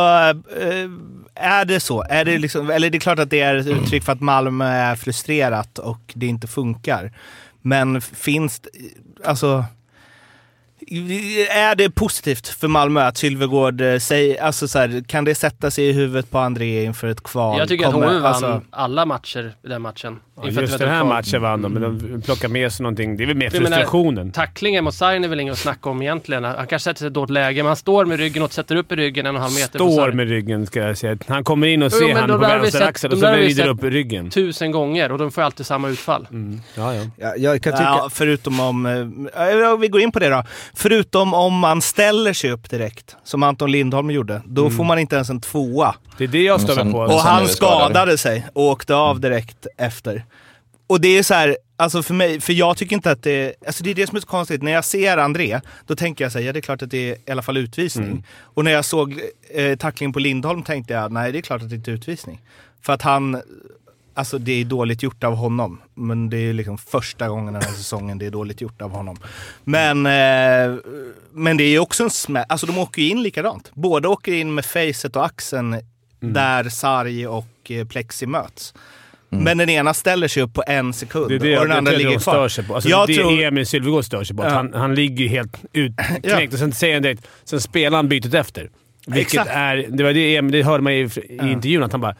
eh, Är det så? Är det liksom, eller det är klart att det är ett uttryck för att Malmö är frustrerat och det inte funkar. Men finns det, alltså... Är det positivt för Malmö att Sylvegård eh, säger, alltså så här, kan det sätta sig i huvudet på André inför ett kval? Jag tycker att Kommer- HV vann alltså- alla matcher i den matchen. Ja, just den här kvar. matchen vann de, men de plockar med sig någonting. Det är väl mer Jag menar, frustrationen. Tacklingen mot Sarin är väl inget att snacka om egentligen. Han kanske sätter sig i ett dåligt läge, men han står med ryggen och sätter upp i ryggen en och en halv meter Står Sarin. med ryggen ska jag säga. Han kommer in och Jo, ser men han på där har vi vänster sett- axel de och så vrider upp ryggen. Tusen gånger och de får alltid samma utfall. Mm. Ja, ja. Ja, jag kan tycka... Ja, förutom om... ja, vi går in på det då. Förutom om man ställer sig upp direkt, som Anton Lindholm gjorde. Då Mm. får man inte ens en tvåa. Det är det jag stör på. Och han skadade sig och åkte av direkt efter. Och det är så här, alltså för mig, för jag tycker inte att det... Alltså det är det som är så konstigt. När jag ser André, då tänker jag så här, ja det är klart att det är i alla fall utvisning. Mm. Och när jag såg eh, tacklingen på Lindholm tänkte jag, nej det är klart att det inte är utvisning. För att han, alltså det är dåligt gjort av honom. Men det är liksom första gången den här säsongen det är dåligt gjort av honom. Men, eh, men det är ju också en smäll, alltså de åker ju in likadant. Båda åker in med facet och axeln där Sarg och eh, Plexi möts. Men den ena ställer sig upp på en sekund Det är det och den jag, andra jag ligger kvar. sig på. Alltså, jag det är tror, Emil Sylvegård stör sig på. Ja. han, han ligger helt utknäckt och sen säger han direkt. Sen spelar han bytet efter. Vilket Exakt. är... Det var det Emil, det hörde man i, i intervjun, att han bara...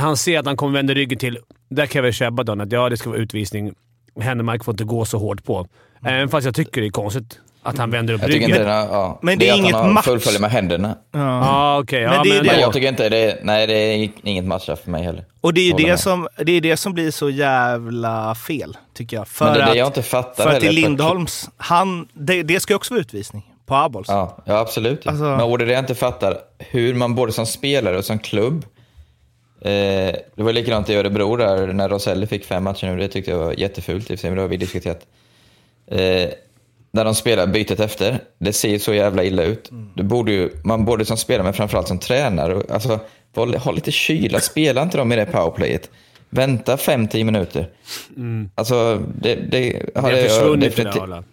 Han ser att han kommer vända ryggen till. Där kan jag väl köpa då att ja, det ska vara utvisning. Händemark får inte gå så hårt på. Även fast jag tycker det är konstigt att han vänder upp Jag tycker ryggen. inte det, ja, Men det är att inget han match. fullföljer med händerna. Ja, okej. Men ja, det är men det- Men jag tycker inte det, nej det är inget matchstraff för mig heller. och det är, Håller det, med. som, det är det som blir så jävla fel, tycker jag. För Men det är det jag inte fattar för att i Lindholms, han, det, det ska ju också vara utvisning på Abols. Ja, ja absolut. Ja. Alltså- Men och det är det jag inte fattar, hur man både som spelare och som klubb eh, det var likadant i Örebro där när Roselli fick fem matcher nu. Det tyckte jag var jättefult i och för sig, men det har vi diskuterat. Eh, när de spelar bytet efter, det ser ju så jävla illa ut. Det borde ju, man både som spelare men framförallt som tränare, alltså, ha lite kyla, spela inte dem i det powerplayet. Vänta 5-10 minuter. Alltså, det, det har Det har jag försvunnit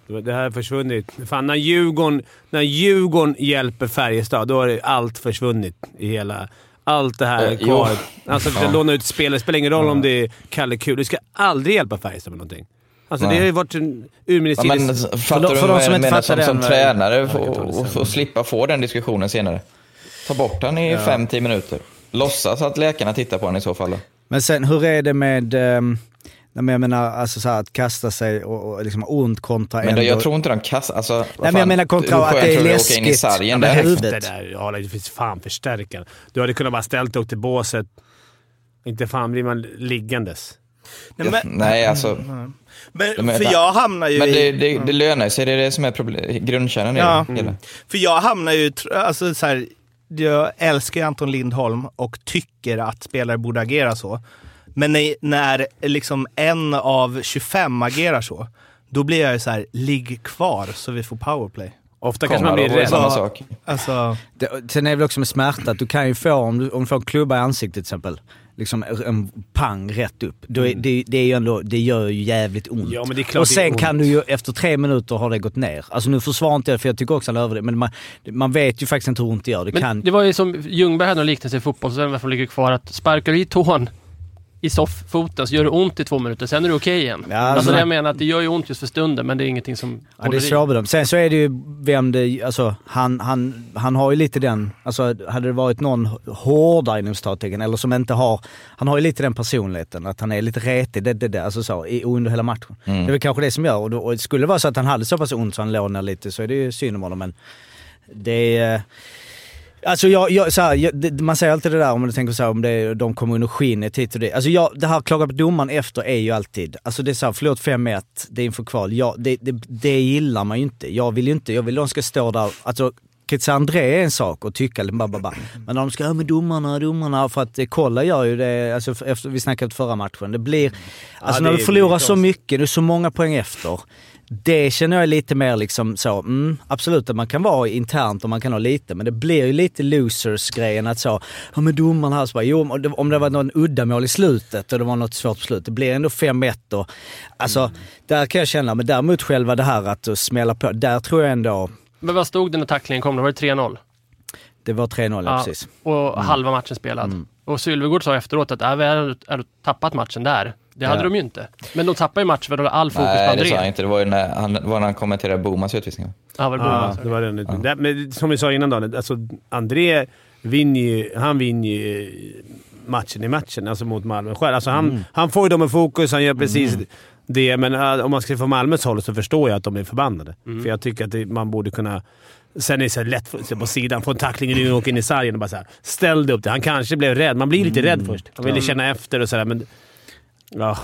det. Det här har försvunnit. Fan, när Djurgården, när Djurgården hjälper Färjestad, då har allt försvunnit i hela... Allt det här är Eh, jo. kvar. Alltså, att Ja. låna ut spelare. Det spelar ingen roll om det är Kalle Kul. Du ska aldrig hjälpa Färjestad med någonting. Alltså, det Nej. har ju varit en Ja, urminnes men tider. fattar de- du för de vad som jag inte menar fattar som, som den, tränare ta det och, sen. och, och slippa få den diskussionen senare? Ta bort den i 5-10 minuter. Låtsas att läkarna tittar på den i så fall. Då. Men sen hur är det med, um, jag menar alltså så här, att kasta sig och, och liksom ont kontra Men ändå... då, jag tror inte de kastar... Alltså, vad men jag fan, menar kontra att det är tror du att åka in i läskigt. sargen Ja, men där? huvudet. Det där, det finns fan förstärkaren. Du hade kunnat bara ställt dig upp till båset. Inte fan blir man liggandes. Nej, men, Nej, alltså... men, men- för jag hamnar ju Men det, i... det, det lönar sig, det är det som är problem, grundkärnan i Ja. det hela. För jag hamnar ju, alltså så här, jag älskar ju Anton Lindholm och tycker att spelare borde agera så. Men när, när liksom en av 25 agerar så, då blir jag ju så här, ligg kvar så vi får powerplay. Ofta kanske man blir rädd. samma sak. Alltså, Det, sen är det väl också med smärta att du kan ju få, om du, om du får en klubba i ansiktet till exempel, liksom en pang rätt upp. Då Mm. det, det, är ju ändå, det gör ju jävligt ont. Ja, men det är klart och det är sen ont. kan du ju, efter tre minuter har det gått ner. Alltså nu försvarar inte jag för jag tycker också han över det, men man, man vet ju faktiskt inte hur ont det gör. Det Men kan... det var ju som Ljungberg hade någon liknelse i fotboll, så varför ligger kvar att sparkar du i tån i sofffoten så gör det ont i två minuter, sen är det okej igen. Ja, alltså alltså- det jag menar att det gör ju ont just för stunden, men det är ingenting som Ja, det är svårbedömt. Sen så är det ju vem det... Alltså han, han, han har ju lite den... Alltså hade det varit någon hårdare inom citattecken, eller som inte har... Han har ju lite den personligheten, att han är lite retig, det, det, det, alltså så, i, under hela matchen. Det är väl kanske det som gör, och, då, och skulle det vara så att han hade så pass ont så han låg ner lite så är det ju synd om honom, men det är... Alltså jag, jag, så här, jag, det, man säger alltid det där om du tänker så här, om det, de kommer under skinnet hit och det. Alltså jag, det här klaga på domaren efter är ju alltid, alltså det är såhär, förlåt 5-1, det är inför kval. Ja, det, det, det gillar man ju inte. Jag vill ju inte, jag vill de ska stå där, alltså kritisera André är en sak och tycka bara, bara, bara. Men när de ska, ja med domarna, domarna, för att eh, kolla gör ju det, alltså efter, vi snackade förra matchen, det blir, alltså det när du förlorar så mycket, du är så många poäng efter. Det känner jag lite mer liksom så, mm, absolut att man kan vara internt och man kan ha lite, men det blir ju lite losers-grejen att så, ja men domarna här så bara, jo om det, det var någon uddamål i slutet och det var något svårt beslut, det blir ändå 5-1 och, alltså där kan jag känna, men däremot själva det här att smälla på, där tror jag ändå, Men vad stod det när tacklingen kom? Då var det 3-0. det var 3-0 ja, precis. Och halva matchen spelad. Och Sylvegård sa efteråt att äh, vi har tappat matchen där. Det hade Ja. de ju inte. Men de tappade ju matchen för de hade all fokus på Nej, det sa han André. inte. Det var ju när han, var när han kommenterade Bomans utvisning. Ja, väl Ja, Boman. det var den. Det, men som vi sa innan då, alltså André vinner ju, han vinner ju matchen i matchen, alltså mot Malmö själv. Alltså han, han får ju dem i fokus, han gör precis det. Men äh, om man ska få Malmös håll så förstår jag att de är förbannade. För jag tycker att det, man borde kunna... Sen är det så lätt så på sidan, få en tackling och åker in i sargen och bara så här, ställ dig upp det. Han kanske blev rädd. Man blir lite rädd först. Man ville känna efter och sådär, men... Ja.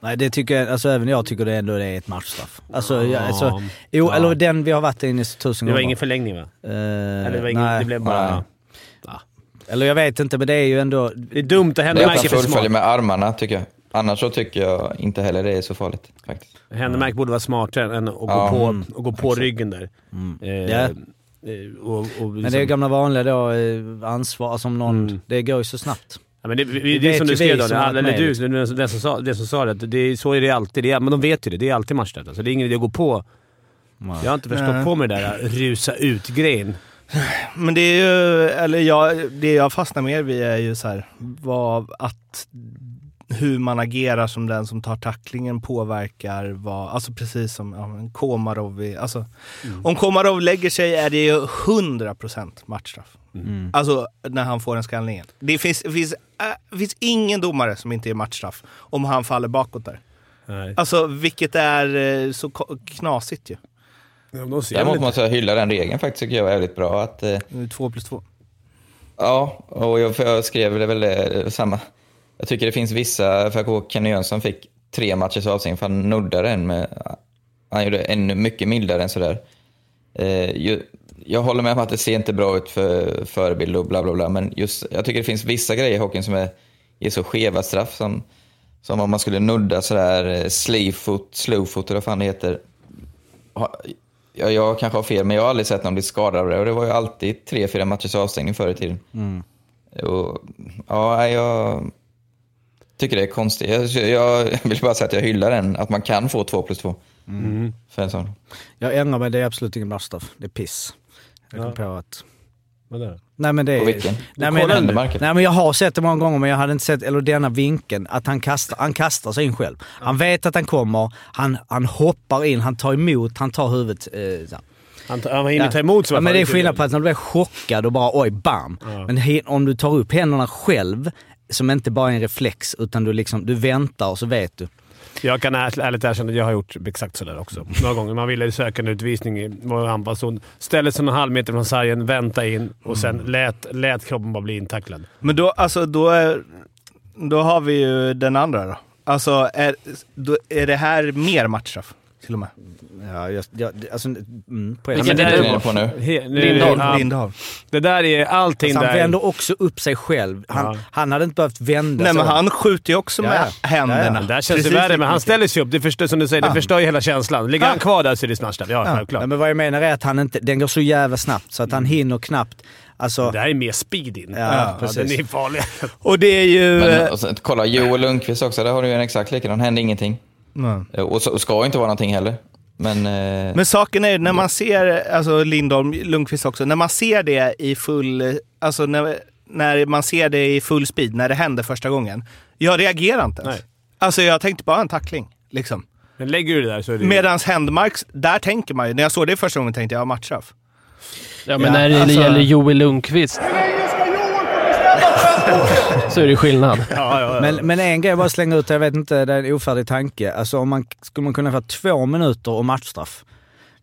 Nej det tycker jag, alltså även jag tycker det ändå det är ett matchstraff. Alltså, Ja. ja. alltså jo, Ja. eller den vi har varit inne i tusen Det var gånger. ingen förlängning va? Eh, Eller det var ingen, nej. det blev bara... Nej. Eller jag vet inte, men det är ju ändå... Det är dumt att är han för smart. med armarna, tycker jag. Annars så tycker jag inte heller det är så farligt, faktiskt. Händemark borde vara smartare än att gå Ja. på, Mm. och gå på ryggen där. Eh, Ja. eh, och, och Men det är liksom- gamla vanliga då, eh, ansvar, alltså om någon... Mm. Det går ju så snabbt. Ja, men det, vi- Vi det är vet som du skrev då, som har eller med, du, den som, den som sa, den som sa det, det är, så är det alltid. Det är, men de vet ju det. Det är alltid matchstraff. Alltså, det är ingen idé att gå på. Jag har inte förstått Nej. på med det där rusa ut-grejen. Men det är ju, eller jag, det jag fastnar mer vid är ju så här, vad, att hur man agerar som den som tar tacklingen påverkar vad, alltså precis som ja, Komarov, alltså om Komarov lägger sig är det ju 100% matchstraff. Mm. Alltså när han får en skallningen. Det finns, finns, äh, finns ingen domare som inte är matchstraff om han faller bakåt där. Nej. Alltså vilket är eh, så knasigt ju. Ja, Däremot måste jag hylla den regeln faktiskt, tycker jag är väldigt bra. Att, eh, Två plus två. ja, och jag, jag skrev det väl eh, samma. Jag tycker det finns vissa, för jag kommer ihåg Kenny Jönsson fick tre matchers avstängning för han nuddade en med, han gjorde ännu mycket mildare än sådär. Eh, ju, jag håller med om att det ser inte bra ut för förebild och bla bla bla, men just, jag tycker det finns vissa grejer i hockeyn som är, är så skeva straff som, som om man skulle nudda sådär eh, sleefoot, slowfoot eller vad fan det heter. Ha- Ja, jag kanske har fel, men jag har aldrig sett någon bli skadad av det. Och det var ju alltid tre, fyra matchers avstängning förr i tiden. Och, ja, jag tycker det är konstigt. Jag, jag vill bara säga att jag hyllar den, att man kan få två plus två. För en sån. Jag ändrar mig, det är absolut ingen matchstraff. Det är piss. Jag kom Ja. på att... Vadå? Nej men det är... Och vilken? Nej, men, nej, nej men jag har sett det många gånger men jag hade inte sett, eller denna vinkeln, att han kastar, han kastar sig in själv. Han vet att han kommer, han, han hoppar in, han tar emot, han tar huvudet. Eh, så. Han, han hinner ta emot så ja, men det är skillnad på att när du blir chockad och bara oj, bam. Ja. Men he, om du tar upp händerna själv, som inte bara är en reflex, utan du liksom, du väntar och så vet du. Jag kan ärligt erkänna att jag har gjort exakt sådär också. Några gånger. Man ville söka en utvisning i vår anfallszon. Ställde sig en halv meter från sargen, vänta in och sen lät, lät kroppen bara bli intacklad. Men då, alltså, då, är, då har vi ju den andra då. Alltså, är, då, är det här mer matchstraff? Till och med. Ja, jag, jag, alltså, mm, på Vilken är det på nu? He, nu Lindholm. Ja, Lindahl. det där är allting Alltså, han där. vänder också upp sig själv. Han, Ja. han hade inte behövt vända Nej, sig men om. han skjuter ju också Ja, med ja. händerna. Ja, Men där känns Precis det värre, men han ställer sig upp. Det förstör, som du säger, det Ja. förstör ju hela känslan. Ligger han Ja. kvar där så är det smashad. Ja, Ja. självklart. Nej, men vad jag menar är att han inte, den går så jävla snabbt så att han hinner knappt. Alltså, Det här är mer speed in. Ja, ja, precis. den är farlig. Och det är ju... Men, och sen, kolla, Joel Lundqvist också, där har du ju en exakt likadan. hände ingenting. Nej. Eh, Och, så, och ska inte vara någonting heller. Men, eh, Men saken är, när man ser, alltså Lindholm, Lundqvist också, när man ser det i full, alltså när, när man ser det i full speed, när det händer första gången. Jag reagerar inte ens. Nej. Alltså jag tänkte bara en tackling, liksom. Men lägger du det där så är det ju- Medans Händmarks, där tänker man ju, när jag såg det första gången tänkte jag ja, matchstraff. Ja, men Ja, när det alltså- gäller Joel Lundqvist så är det skillnad. Ja, ja, ja. Men, men en grej jag bara slänger ut, jag vet inte, det är en ofärdig tanke. Alltså om man, skulle man kunna få två minuter och matchstraff?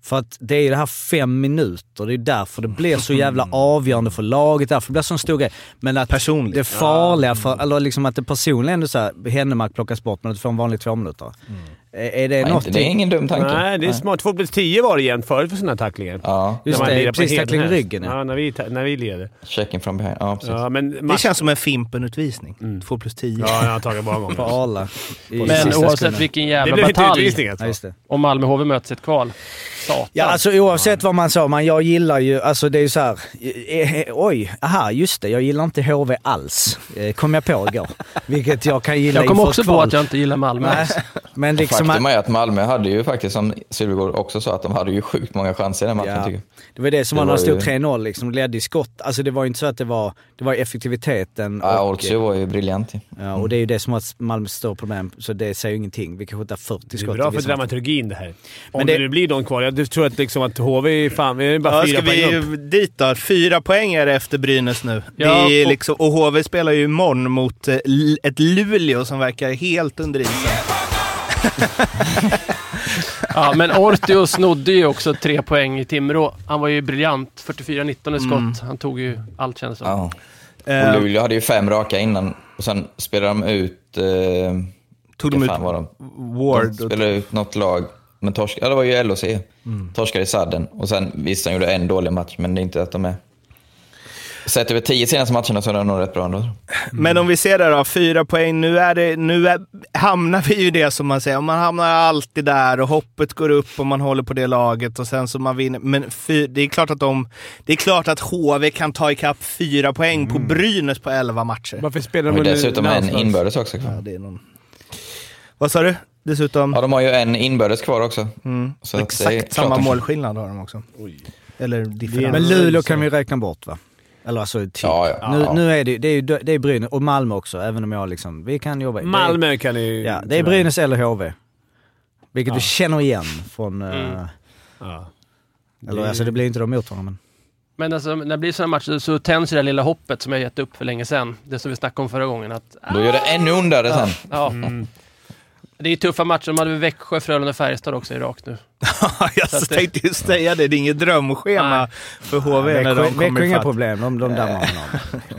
För att det är ju det här fem minuter, det är därför det blir så jävla avgörande för laget, därför det blir så en stor grej. Men att Personligt. det farliga, för, eller liksom att det personligen ändå såhär, Händemark plockas bort men att du får en vanlig två minuter. Är, är det nej, något? det är ingen dum tanke. Nej, det är smart. Två plus tio var det igen förut för sådana här tacklingar. Ja, Just När man det, på precis tackling i ryggen ja. När vi, när vi leder. checking from behind. Ja, precis. Ja, men Det känns som en Fimpen-utvisning. Två plus tio. Ja, jag har tagit många gånger. För Arla. Men oavsett sekunden. vilken Det jävla blir inte batalj utvisning alltså. Ja, just det. om Malmö HV möts i ett kval. Satan. Ja, alltså oavsett vad man sa, man, jag gillar ju, alltså det är ju så här, eh, eh, oj, aha, just det, jag gillar inte HV alls. Eh, kom jag på igår. Vilket jag kan gilla jag kom också på att jag inte gillar Malmö. Nej, men liksom... Faktum är att Malmö hade ju faktiskt, som Sylvegård också sa, att de hade ju sjukt många chanser i den matchen Ja, tycker jag. det var det som Det var när det var stod ju- 3-0, liksom, ledde i skott. Alltså det var ju inte så att det var, det var effektiviteten Ja, och, Olsey var ju briljant ju. ja, och det är ju det som var Malmös stora problem, så det säger ju ingenting. Vi kan skjuta 40 Det är skott. bra för dramaturgin det här. Om Men det, det- blir de kvar. Jag tror att, liksom att HV är fan, vi är bara Ja, fyra ska poäng vi upp. dit då? Fyra poäng är det efter Brynäs nu. Ja, det är och- liksom, och HV spelar ju imorgon mot eh, ett Luleå som verkar helt under isen. Ja, men Ortio snodde ju också tre poäng i Timrå. Han var ju briljant. 44-19 i skott. Mm. Han tog ju allt kändes som. Ja. Eh, Och Luleå hade ju fem raka innan och sen spelade de ut... Eh, tog de vad ut de? Ward? De spelade ut något lag, men torsk, ja, det var ju LHC. Torskade i sadden. Och sen, visst, de gjorde en dålig match, men det är inte att de är... Sett över tio senaste matcherna så är de nog rätt bra ändå. Men om vi ser där då, fyra poäng. Nu, är det, nu är, hamnar vi ju det som man säger, man hamnar alltid där och hoppet går upp och man håller på det laget och sen så man vinner. Men fy, det är klart att de, det är klart att HV kan ta ikapp fyra poäng på Brynäs på elva matcher. Varför spelar De dessutom en inbördes också. Ja, det är någon... Vad sa du? Dessutom? Ja, de har ju en inbördes kvar också. Mm. Så att det är Exakt samma de- målskillnad har de också. Eller differens. Men Luleå kan vi räkna bort va? Eller alltså typ. Ja, ja. Nu, Ja. nu är det, det är ju det är Brynäs och Malmö också, även om jag liksom, vi kan jobba. det är- Malmö kan ni Ja, det är Brynäs eller HV. Vilket Ja. vi känner igen från... Mm. Ja. Eller alltså det blir inte de mot varandra men... Men alltså, när det blir sådana matcher så tänds ju det där lilla hoppet som jag gett upp för länge sedan. Det som vi snackade om förra gången. Att, Då gör det ännu ondare sen. ja, Mm. Det är Tuffa matcher. De hade Växjö, Frölunda, Färjestad också i rakt nu. jag Så det- tänkte ju säga det, det är inget drömschema Nej. för HV när Växjö de Växjö kommer inga ifatt. problem, de, de dammar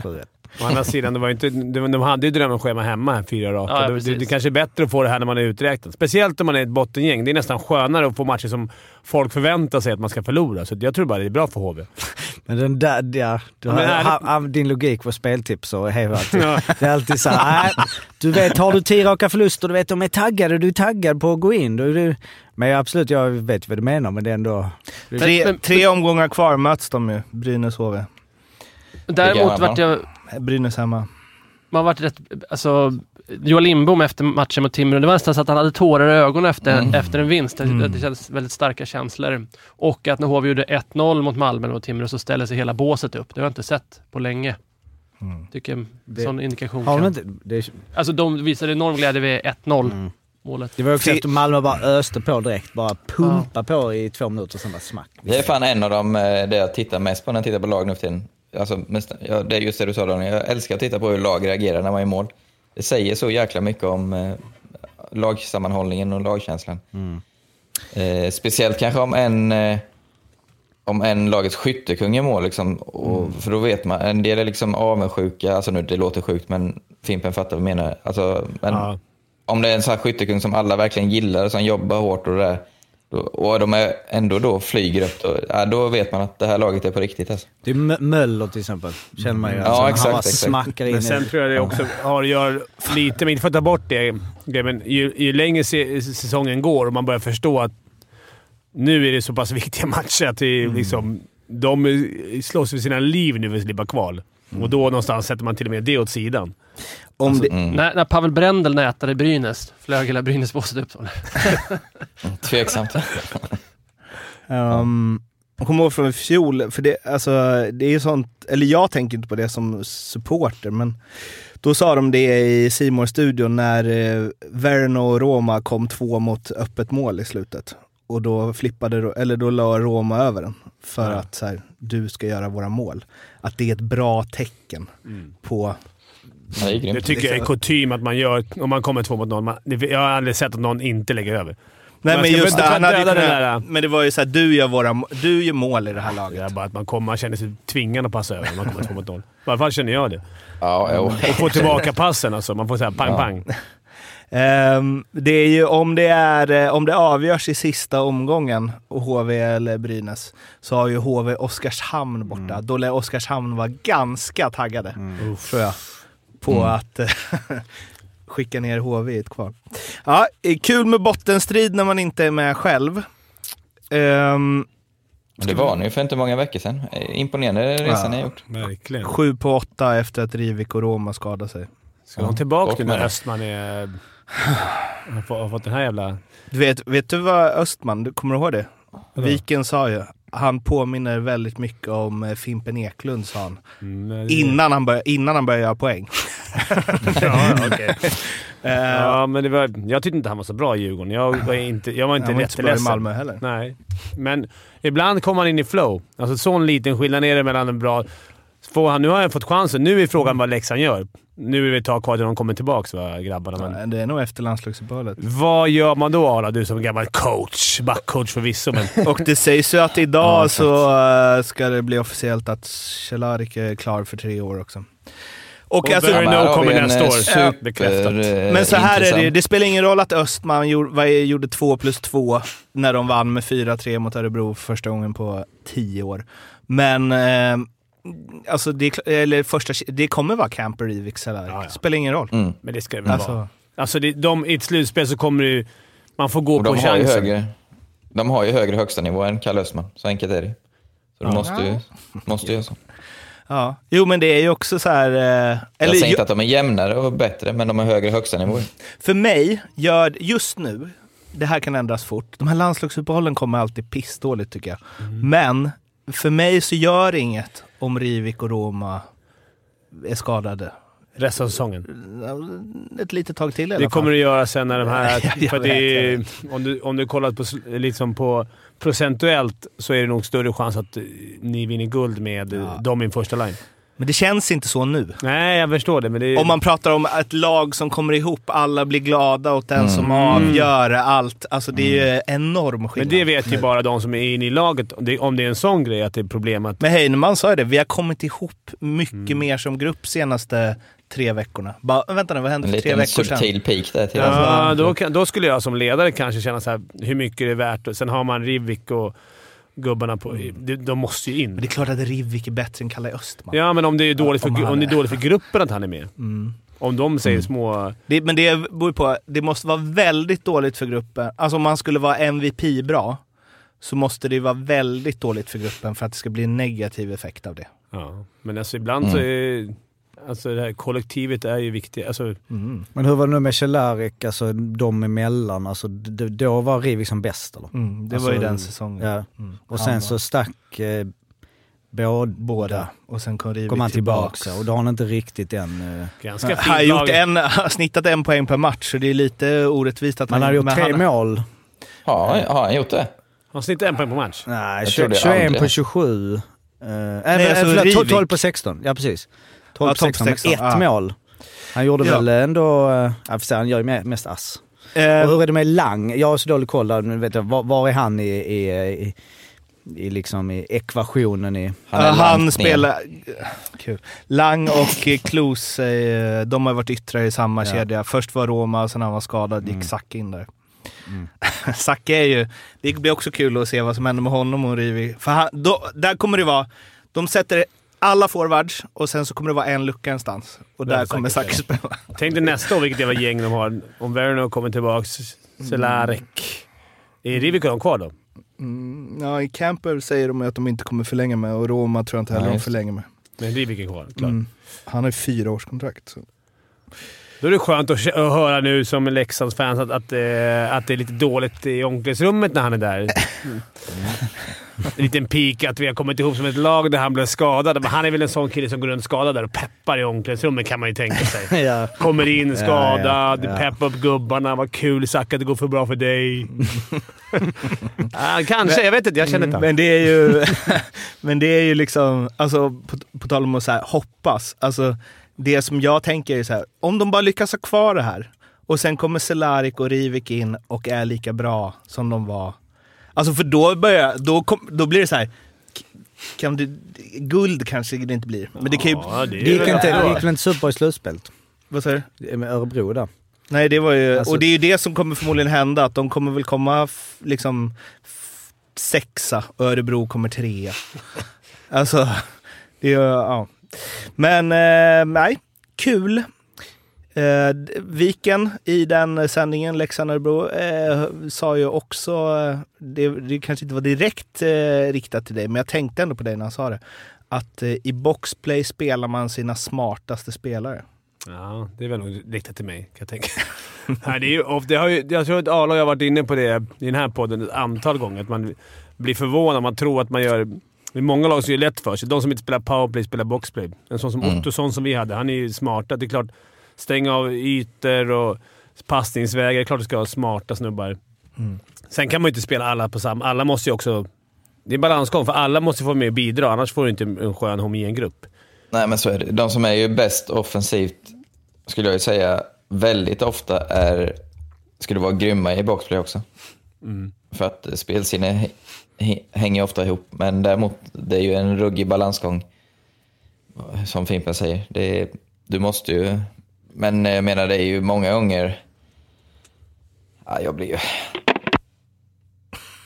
honom. Å andra sidan, det var inte, de, de hade ju drömschema hemma här, fyra raka. Ja, ja, det, det, kanske är bättre att få det här när man är uträknad. Speciellt om man är ett bottengäng. Det är nästan skönare att få matcher som folk förväntar sig att man ska förlora. Så jag tror bara det är bra för HV. Men den där, ja, du men ha, ha, din logik på speltips och hej. Ja. Det är alltid såhär, nej, du vet har du tio raka förluster, du vet de är taggade, du är taggad på att gå in. Du, du, men jag, absolut, jag vet vad du menar men det är ändå... Tre, tre omgångar kvar möts de ju, Brynäs HV. Däremot vart jag... Brynäs hemma. Man vart rätt... Alltså, Joel Lindbom efter matchen mot Timrå, det var nästan så att han hade tårar i ögonen efter, Mm. efter en vinst. Det, Mm. det kändes väldigt starka känslor. Och att när HV gjorde 1-0 mot Malmö och Timrå så ställde sig hela båset upp. Det har jag inte sett på länge. Mm. Tycker en Det- sån indikation Har de kan... inte... Det, Alltså de visade enorm glädje vid 1-0 mm. målet. det var ju också efter Malmö bara öste på direkt. Bara pumpa på i två minuter, sen bara smack. Det är fan en av de, eh, det jag tittar mest på när jag tittar på lag nu för tiden. Alltså, ja, det är just det du sa Daniel, jag älskar att titta på hur lag reagerar när man är i mål. Det säger så jäkla mycket om eh, lagsammanhållningen och lagkänslan. Eh, speciellt kanske om en, eh, om en lagets skyttekung är i mål. Liksom, och, För då vet man, en del är liksom avundsjuka, alltså nu det låter sjukt men Fimpen fattar vad jag menar. Alltså, men, Ja. Om det är en sån här skyttekung som alla verkligen gillar, som jobbar hårt och det där. Och de är ändå då flyger upp, då, ja, då vet man att det här laget är på riktigt. Alltså. Det är Mö- Möller till exempel, känner man ju. Ja, Alltså, han exakt, bara exakt. smackar in Men sen tror jag det också har att göra lite med, inte för att ta bort det, men ju, ju längre säsongen går och man börjar förstå att nu är det så pass viktiga matcher att det, är liksom, de slåss för sina liv nu för att slippa kval. Och då någonstans sätter man till och med det åt sidan. Om det, Mm. När, när Pavel Brendel nätade i Brynäs, flög hela Brynäs-båset upp då? Tveksamt. Um, jag kommer ihåg från fjol, för det, alltså, det är ju sånt, eller jag tänker inte på det som supporter, men då sa de det i simor studion när eh, Verno och Roma kom två mot öppet mål i slutet. Och då flippade, eller då la Roma över den för Ja. att så här, du ska göra våra mål. Att det är ett bra tecken på... Ja, det Det tycker jag är kutym att man gör om man kommer två mot noll. Man, det- jag har aldrig sett att någon inte lägger över. Nej men just det, han hade kunnat, där- men det var ju så här, du gör, våra, du gör mål i det här Det laget. är bara att man, kommer, man känner sig tvingad att passa över när man kommer två mot noll. I alla fall känner jag det. Ja. Och få tillbaka passen alltså. Man får säga pang, Ja. pang. Ehm, det är ju om det, är, eh, om det avgörs i sista omgången, och HV eller Brynäs, så har ju HV Oskarshamn borta. Då lär Oskarshamn vara ganska taggade, tror jag, på att eh, skicka ner HV i ett kval. Ja, kul med bottenstrid när man inte är med själv. Ehm, Det var nu för inte många veckor sedan. Eh, Imponerande resa ni har gjort. Verkligen. sju på åtta efter att Rivik och Roma skadade sig. Ska de tillbaka nu när. Östman är... Har fått- har fått den här jävla... Du vet, vet du vad Östman, du kommer du ihåg det? Vadå? Viken sa ju, han påminner väldigt mycket om eh, Fimpen Eklund sa han. Mm, det- Innan han, började, innan han började göra poäng. ja, okej. Eh, ja, men det var, jag tyckte inte han var så bra i Djurgården. Jag var inte, jag var inte han var inte så bra i. Malmö heller. Nej, men ibland kommer han in i flow. Alltså sån liten skillnad är det mellan en bra... Får han, nu har han fått chansen. Nu är frågan vad Leksand gör. Nu är det ett tag kvar till de kommer tillbaka, va, grabbarna. Men Nej, Det är nog efter landslagsuppehållet. vad gör man då, Arla? Du som gammal coach. Backcoach förvisso, men... Och det sägs ju att idag Ja, så eh, ska det bli officiellt att Cehlarik är klar för tre år också. Och, Och alltså, Berno kommer vi nästa eh, år. super, Bekräftat. eh, men så här är det, intressant. det spelar ingen roll att Östman gjorde, vad är- gjorde två plus två när de vann med 4-3 mot Örebro för första gången på tio år. Men eh, alltså det, eller första, det kommer vara Camper Rivik Cehlarik. Ja, ja. Spelar ingen roll. Mm. Men det ska det väl vara. Alltså, Alltså, det, de, i ett slutspel så kommer det ju... Man får gå Och på de har, ju chansen. högre, de har ju högre högsta nivå än Kalle Östman. Så enkelt är det. Så de Ja. måste ju måste göra så. ja. Jo men det är ju också så här... Eh, Jag eller, säger ju- inte att de är jämnare och bättre, men de har högre högsta nivå. För mig gör just nu, det här kan ändras fort, de här landslagsuppehållen kommer alltid pissdåligt tycker jag. Mm. Men för mig så gör det inget om Rivik och Roma är skadade. Resten av säsongen. Ett litet tag till i alla Det kommer fall. det göra sen när de här... För vet, är, om, du, om du kollar på, liksom på procentuellt så är det nog större chans att eh, ni vinner guld med ja. dem i första line. Men det känns inte så nu. Nej, jag förstår det, men det är... Om man pratar om ett lag som kommer ihop, alla blir glada åt den som avgör allt. Alltså det är ju enorm men skillnad. det vet ju bara de som är inne i laget. Om det, är en sån grej, att det är problem att... Men Heinemann sa ju det, vi har kommit ihop mycket Mm. mer som grupp senaste tre veckorna. Bara, vänta nu, vad hände En för tre liten veckor sedan? subtil peak där till. Ja, Alltså- då, då skulle jag som ledare kanske känna så här, hur mycket det är värt. Och sen har man Rivik och gubbarna på... De, de måste ju in. Men det är klart att Rivik är bättre än Kalle Östman. Ja, men om det är dåligt, om för, han om det är dåligt för gruppen att han är med. Mm. Om de säger små... Det, men det beror ju på, det måste vara väldigt dåligt för gruppen. Alltså om man skulle vara MVP bra, så måste det vara väldigt dåligt för gruppen för att det ska bli en negativ effekt av det. Ja, men alltså ibland så är... Alltså det här kollektivet är ju viktigt. Alltså, Mm. Men hur var det nu med Cehlarik, alltså de emellan? Alltså, d- då var Rivik som bäst eller? Mm, det Alltså, var ju den säsongen. Ja. Mm. Och Han sen så stack eh, båda. Båda. Och sen kom Rivik kom han tillbaks. tillbaka och då har han inte riktigt än... Eh, ganska Han har gjort en, har snittat en poäng per match, så det är lite orättvist att man gjort men tre han- mål. Har, har han gjort det? Han snittar en poäng på match. Nej, Jag 20, trodde 21 aldrig. på 27. Uh, Nej, alltså förlåt, Rivik. 12 på 16. Ja, precis. 12 Ja, på 16, men 16, ett ja. mål. Han gjorde Ja. väl ändå... Uh, jag får säga, han gör ju me- mest ass. Eh, Och hur är det med Lang? Jag har så dålig koll där, men vet jag, var, var är han i, i, i, i, liksom i ekvationen i... Han Ja, han spelar... Kul. Lang och eh, Klos, eh, de har varit yttrar i samma Ja. kedja. Först var Roma, sen han var skadad gick Mm. Sack in där. Zacke är ju... Det blir också kul att se vad som händer med honom och Rivik. För han, då, där kommer det vara... De sätter alla forwards och sen så kommer det vara en lucka någonstans. Och där kommer Zacke spela. Tänk dig nästa år vilket jävla gäng de har. Om Werner kommer tillbaka, Cehlarik. Är Rivik de kvar då? Mm, ja, i Camper säger de att de inte kommer förlänga med och Roma tror jag inte heller Nej, de förlänger med. Men Rivik är kvar, klart. Mm. Han har ju fyra års kontrakt. Så. Då är det skönt att, att höra nu som Leksandsfans att, att, eh, att det är lite dåligt i omklädningsrummet när han är där. Mm. En liten pik att vi har kommit ihop som ett lag där han blev skadad. Men han är väl en sån kille som går runt skadad där och peppar i omklädningsrummet kan man ju tänka sig. ja. Kommer in skadad, ja, ja. peppar upp gubbarna. Vad kul Zacke, det går för bra för dig. kanske. Jag vet inte. Jag känner inte Men det är ju, men det är ju liksom, alltså på, på tal om att så här, hoppas. Alltså det som jag tänker är så här, om de bara lyckas ha kvar det här och sen kommer Cehlárik och Rivik in och är lika bra som de var. Alltså för då börjar, då, kom, då blir det så här. Kan det, guld kanske det inte blir. Men det kan ju... Ja, det är Det gick inte, bra. det gick väl inte super i slutspelet? Vad säger du? Med Örebro där. Nej, det var ju... Alltså- och det är ju det som kommer förmodligen hända. Att de kommer väl komma f- liksom f- sexa och Örebro kommer trea. alltså, det är ja. Men eh, nej, kul. Eh, Viken i den sändningen, Leksand-Örebro, eh, sa ju också, eh, det, det kanske inte var direkt eh, riktat till dig, men jag tänkte ändå på dig när han sa det, att eh, i boxplay spelar man sina smartaste spelare. Ja, det är väl nog riktat till mig, kan jag tänka. Nej, det är ju, det har ju, jag tror att Arla och jag har varit inne på det i den här podden ett antal gånger. Att man blir förvånad. Man tror att man gör... Det är många lag som gör lätt för sig. De som inte spelar powerplay spelar boxplay. En sån som Mm. Ottosson som vi hade, han är ju smarta. Det är klart, stänga av ytor och passningsvägar. Klart du ska ha smarta snubbar. Sen kan man ju inte spela alla på samma... Alla måste ju också... Det är en balansgång, för alla måste få med och bidra. Annars får du inte en skön homogen grupp. Nej, men så är det. De som är ju bäst offensivt, skulle jag ju säga, väldigt ofta är, skulle vara grymma i boxplay också. För att spelsinne hä- hä- hänger ofta ihop. Men däremot, det är ju en ruggig balansgång. Som Fimpen säger. Det är, du måste ju... Men jag menar, det är ju många gånger... Ja, jag blir ju...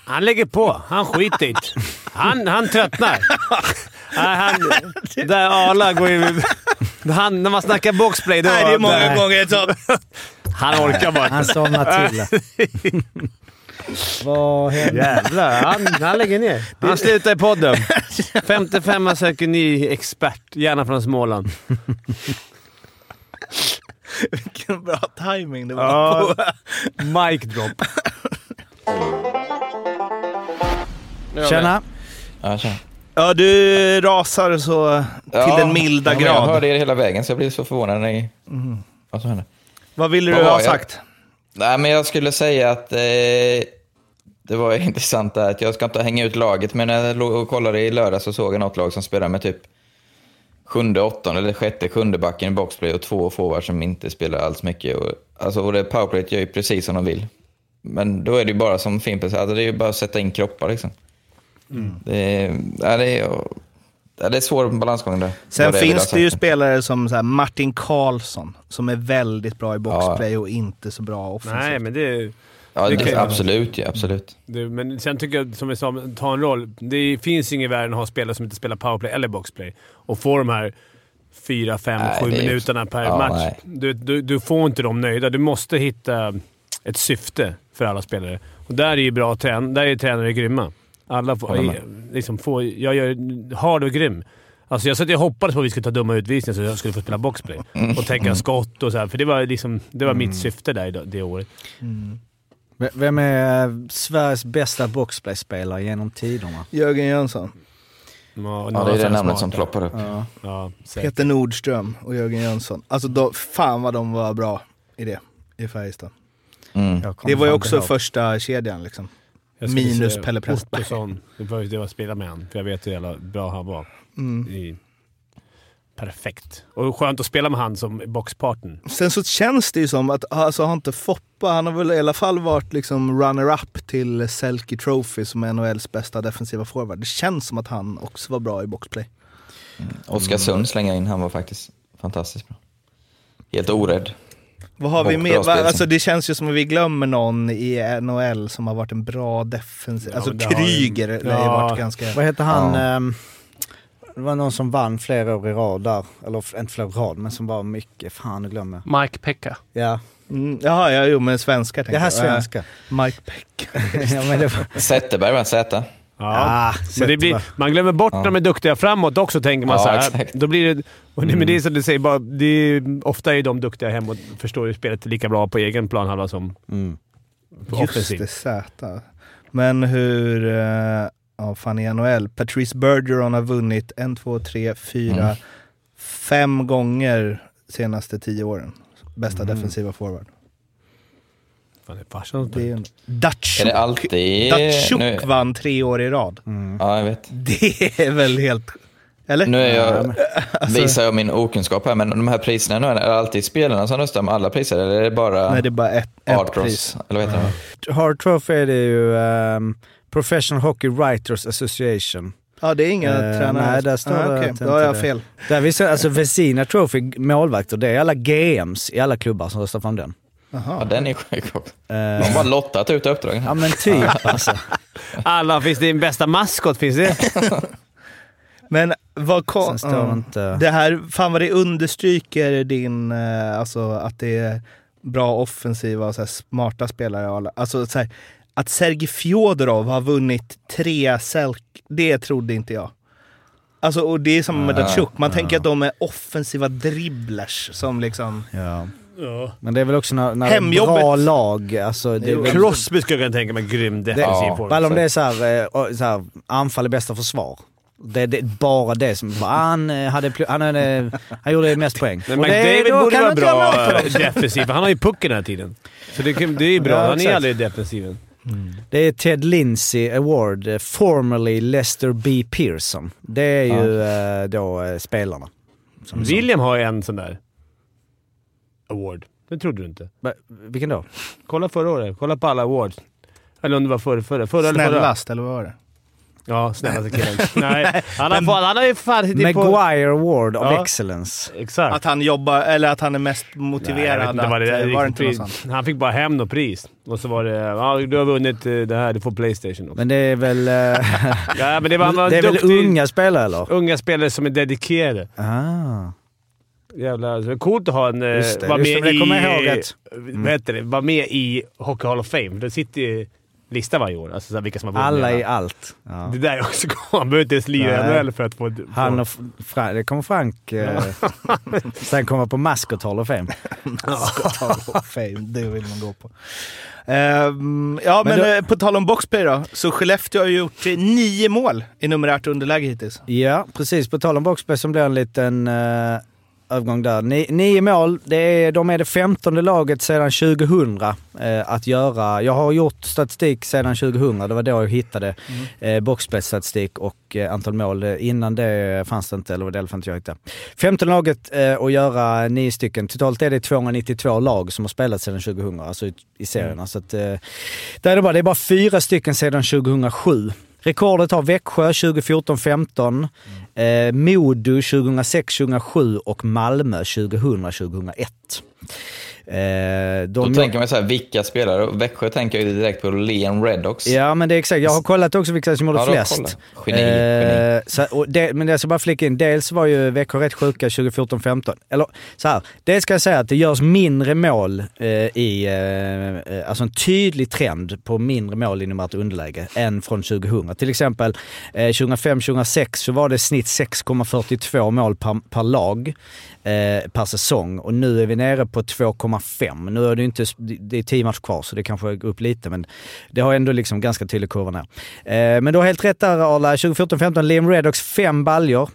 Han lägger på. Han skiter i det. Han, han tröttnar. Han, där Arla går ju... Han, när man snackar boxplay då... Nej, det är många där- gånger så. Han orkar bara Han inte. somnar till. Vad hände? Jävlar, han, han lägger ner. Han slutar i podden. 55 söker ny expert, gärna från Småland. Vilken bra timing det var Ja. på. Mic drop. Tjena! Ja, tjena. Ja, du rasar så till Ja, den milda ja, men Jag grad. hörde er hela vägen, så jag blev så förvånad när ni... Vad som hände. Vad ville du Vad ha jag? sagt? Nej, men jag skulle säga att eh, det var intressant att jag ska inte hänga ut laget, men när jag låg och kollade i lördag så såg jag något lag som spelar med typ sjunde, åttonde eller sjätte, sjunde backen i boxplay och två forwards som inte spelar alls mycket. Och, alltså, och det powerplayet gör ju precis som de vill. Men då är det ju bara som Fimpen säger, alltså, det är ju bara att sätta in kroppar liksom. Det, är, ja, det, är, ja, det är svår balansgång där. Sen är vi finns det ju spelare som så här Martin Karlsson, som är väldigt bra i boxplay och inte så bra offensivt. Nej, men det... Ja, det det, ju- absolut, ja, absolut. det men sen tycker jag, som jag sa, ta en roll. Det finns ingen i världen att ha spelare som inte spelar powerplay eller boxplay och få de här fyra, fem, Nej, sju minuterna per ja, match. Du, du, du får inte dem nöjda. Du måste hitta ett syfte för alla spelare. Och där är ju bra trän där är tränare grymma. Alla får, liksom får, jag gör hard och grym. Alltså jag satt och hoppades på att vi skulle ta dumma utvisningar så jag skulle få spela boxplay. Och tänka skott och så här, För det var, liksom, det var mitt syfte där det, året. V- Vem är Sveriges bästa boxplay-spelare genom tiderna? Jörgen Jönsson, Ja, Ja, det är det namnet som ploppar upp. Ja. Ja. Peter Nordström och Jörgen Jönsson. Alltså då, fan vad de var bra i det, i Färjestad. Mm. Det var ju också ihåg. första kedjan liksom. Minus Pelle Pressberg. Ottosson. Det var ju det jag spelade med han, för jag vet hur jävla bra han var. Mm. I, perfekt. Och skönt att spela med han som boxpartner. Sen så känns det ju som att, alltså har inte Foppa, han har väl i alla fall varit liksom runner-up till Selke Trophy som är NHLs bästa defensiva forward. Det känns som att han också var bra i boxplay. Oskarsund slänger in, han var faktiskt fantastiskt bra. Helt orädd. Vad har vi spel. alltså det känns ju som att vi glömmer någon i NHL som har varit en bra defensiv. Ja, alltså har ju- Kryger har ju Ja. varit ganska... Vad heter han? Ja. Det var någon som vann flera år i rad där. Eller inte flera rad, men som var mycket. Fan, nu glömmer jag. Mike Pekka. Ja, Mm, jaha, ja, jo men svenskar det tänker här jag. svenska. Eh, Mike Peck. ja, men det var... Zetterberg va? Z? Ja. Ah, Men det blir, man glömmer bort Ja. när de är duktiga framåt också, tänker man Ja, så här. exakt. Då blir det, och det, Men det är som du säger, bara, det är, ofta är de duktiga hem och förstår ju spelet lika bra på egen planhalva som Mm. på Just offensiv. det, Z. Men hur... eh, Ja, fan i NHL. Patrice Bergeron har vunnit en, två, tre, fyra, Mm. fem gånger senaste tio åren. Bästa Mm. defensiva forward. Fan, det är farsan Det är en... Är Datsjuk. alltid... Vann tre år i rad. Mm. ja, jag vet. Det är väl helt... Eller? Nu är Ja, jag, men- visar jag min okunskap här, men de här priserna nu, är det alltid spelarna som röstar med alla priser eller är det bara Nej, det är bara ett, ett pris. Eller vad heter det? Hard Trophy är det ju ehm, Professional Hockey Writers Association. Ja, det är inga Eh, tränare. nej, där står ah, det att Då har jag det- fel. Där vi ser, alltså Vesina Trophy, målvakter, det är alla GMs i alla klubbar som röstar fram den. Ja, Jaha. den är sjuk också. Eh, De har bara lottat ut uppdragen. ja men typ alltså. Alla, finns det en bästa maskot? Finns det? Men vad kom... ja. inte... Det här, fan vad det understryker din, eh, alltså att det är bra offensiva och så här smarta spelare. Alltså så här, att Sergej Fjodorov har vunnit tre Selk, det trodde inte jag. Alltså, och det är som med Datsjuk, man ja. tänker att de är offensiva dribblers som liksom... Ja. Ja. Men det är väl också när, när det bra lag, alltså det väl, Crosby skulle jag kunna tänka mig grym defensiv Ja. forward. Väl om det är så här, eh, så här, anfall är bästa försvar. Det är det, bara det som... Han, eh, hade, han, hade, han gjorde mest poäng. Men Och det- McDavid borde vara bra på defensiv, han har ju pucken hela tiden. Så det, det är ju bra. Ja, han är aldrig i defensiven. Det är Ted Lindsay Award, eh, formerly Lester B. Pearson. Det är ju eh, då eh, spelarna. William har ju en sån där award. Det trodde du inte. Va- Vilken då? Kolla förra året. Kolla på alla awards. Eller om det var förra, förra, förra eller förra. Snällast, eller vad var det? Ja, snällaste killen. Nej, han har, fått- han har ju fan suttit på... Maguire Award of Ja. Excellence. Exakt. Att han jobbar, eller att han är mest Nej, motiverad inte vad det att... är. eh, Var det inte något sånt? Han fick bara hem något pris. Och så var det ja, du har vunnit eh, det här, du får Playstation också. Men det är väl... eh, ja, men det var, var det är väl duktig. unga spelare eller? Unga spelare som är dedikerade. Ah. Alltså, det är coolt att ha en... Just det, vara just med det, det kommer i, jag ihåg rätt. Vad heter det? Vara med i Hockey Hall of Fame. Det sitter ju lista varje år. Alltså så här, vilka som har vunnit. Alla i allt. Ja. Det där är också coolt. Han behöver inte ens lira. NHL för att få... Han få och F- Fra- det kommer Frank eh, sen komma på Mascot Hall of Fame. Hall of Fame, det vill man gå på. Ehm, ja, men, Men då- eh, på tal om boxplay då. Så Skellefteå har ju gjort eh, nio mål i numerärt underläge hittills. Ja, precis. På tal om boxplay som blir en liten uh, övergång där. Ni, nio mål, det är, de är det femtonde laget sedan 2000 eh, att göra. Jag har gjort statistik sedan 2000, det var då jag hittade eh, boxplay-statistik och eh, antal mål. Innan det fanns det inte, eller var det inte jag hittade. Femtonde laget eh, att göra nio stycken. Totalt är det 292 lag som har spelat sedan 2000, alltså i, i serierna. Så att, eh, där är det, bara, det är bara fyra stycken sedan 2007. Rekordet har Växjö 2014-15, eh, Modo 2006-2007 och Malmö 2000-2001. Eh, Då de tänker man så här, vilka spelare? Växjö tänker jag ju direkt på Leon Redox. Ja men det är exakt, jag har kollat också vilka som gjorde Ja, flest. Geni, geni. Eh, så, och det, men jag ska bara flika in, dels var ju Växjö rätt sjuka 2014-15. Eller så här, det ska jag säga att det görs mindre mål eh, i, eh, eh, alltså en tydlig trend på mindre mål inom ett underläge än från 2000. Till exempel eh, 2005-2006 så var det snitt 6,42 mål per, per lag eh, per säsong och nu är vi nere på 2,5. Nu är det ju inte, det är 10 matcher kvar så det kanske går upp lite men det har ändå liksom ganska tydlig kurva ner. Eh, men du har helt rätt där Arla, 2014-15 Liam Redox fem baljor.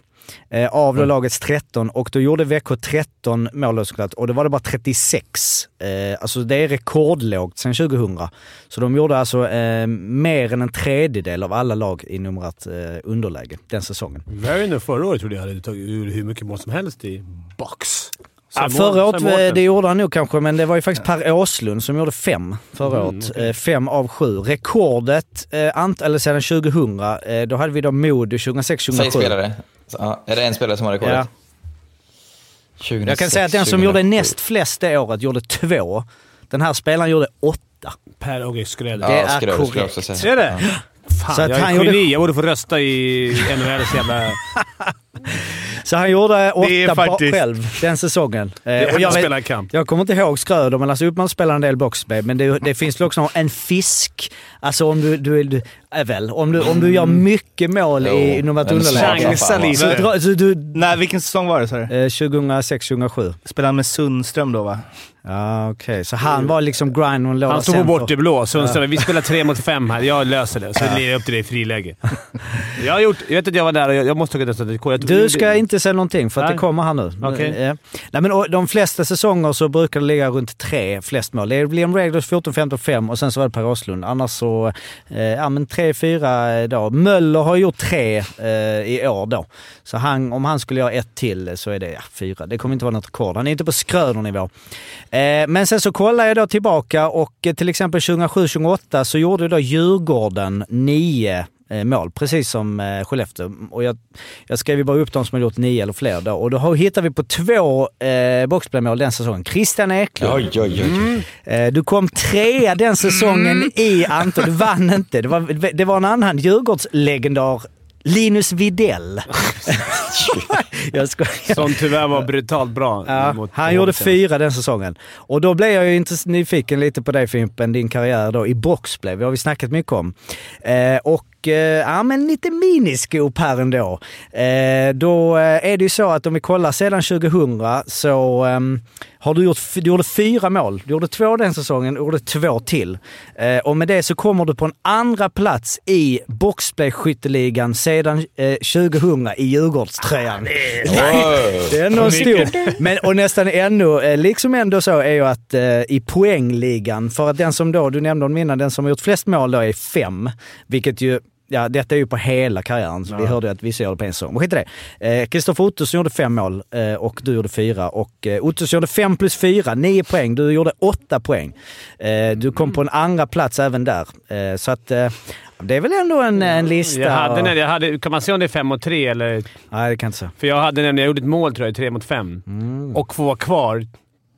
Eh, av då lagets 13 och då gjorde Växjö 13 mål såklart och då var det bara 36. Eh, alltså det är rekordlågt sedan 2000. Så de gjorde alltså eh, mer än en tredjedel av alla lag i numret eh, underläge den säsongen. Värner förra året trodde jag hade tagit ur hur mycket mål som helst i box. Ja, förra året, Mårten. det gjorde han nog kanske, men det var ju faktiskt Per Åslund som gjorde fem förra Mm, året. Eh, Fem av sju. Rekordet, eh, ant, eller sedan 2000, eh, då hade vi då Modo 2006-2007. Säg spelare. Så, ja, är det en spelare som har rekordet? Ja. 2006, Jag kan säga att den som 2007. gjorde näst flest det året gjorde två. Den här spelaren gjorde åtta. Per-Åge Skröder. Det Ja, är skulle jag korrekt. också säga. Är det? Fan, Så att jag han är gjorde- geni. Jag borde få rösta i NHLs jävla... Så han gjorde åtta faktiskt- själv den säsongen. Eh, Det och jag vet, kamp. jag kommer inte ihåg Schröder, men alltså Uppman spelar en del boxplay. Men det, det finns också en fisk. Alltså om du, du, du är väl, om du, om du gör mycket mål Jo, i en underläge. Så, så du, Nej, vilken säsong var det sa du? eh, 2006-2007. Spelade han med Sundström då va? Ja, okej. Så han var liksom grind och låda Han stod på bort i blå. Sundström, vi spelar tre mot fem här. Jag löser det. Så lirar jag upp till dig i friläge. Jag har gjort... Jag vet att jag var där och jag, jag måste ha. Jag tror- Du ska inte säga någonting för att Nej. det kommer här nu. Eh, Nej, men de flesta säsonger så brukar det ligga runt tre flest mål. Det är Liam Reglers 14, 15, 5 och sen så var det Per Åslund. Annars så, eh, ja men tre, fyra då. Möller har gjort tre eh, i år då. Så han, om han skulle göra ett till så är det ja, fyra. Det kommer inte vara något rekord. Han är inte på Schröder-nivå. Eh, men sen så kollar jag då tillbaka och eh, till exempel 2007-2008 så gjorde då Djurgården nio mål, precis som eh, Skellefteå. Och jag, jag skrev ju bara upp de som har gjort nio eller fler då. Och då hittar vi på två eh, boxplaymål den säsongen. Christian Eklund. Oj, oj, oj. Eh, du kom trea den säsongen i Anton. Du vann inte. Det var, det var en annan Djurgårdslegendar. Linus Widell. jag skojar. Som tyvärr var brutalt bra. Ja, mot han gjorde fyra den säsongen. Och då blev jag ju inte nyfiken lite på dig Fimpen, din karriär då i boxplay. Det har vi snackat mycket om. Eh, och eh, ja, men lite miniskop här ändå. Eh, då eh, är det ju så att om vi kollar sedan 2000 så ehm, har du gjort, du gjorde fyra mål. Du gjorde två den säsongen och gjorde två till. Eh, och med det så kommer du på en andra plats i boxplay-skytteligan sedan eh, 2000 i Djurgårdströjan. Det är ändå stor. Men, och nästan ännu, eh, liksom ändå så är ju att eh, i poängligan, för att den som då, du nämnde om innan, den som har gjort flest mål då är fem. Vilket ju, ja detta är ju på hela karriären, så vi hörde att vissa gör det på en säsong. Men skit i det. Eh, Kristoffer Ottosson gjorde fem mål eh, och du gjorde fyra. Och eh, Ottosson gjorde fem plus fyra, nio poäng. Du gjorde åtta poäng. Eh, du kom på en andra plats även där. Eh, så att eh, det är väl ändå en, en lista. Jag hade, och- jag hade, kan man se om det är fem mot tre eller... Nej, det kan jag inte säga. För jag hade nämligen, jag gjorde ett mål tror jag, i tre mot fem. Mm. Och få vara kvar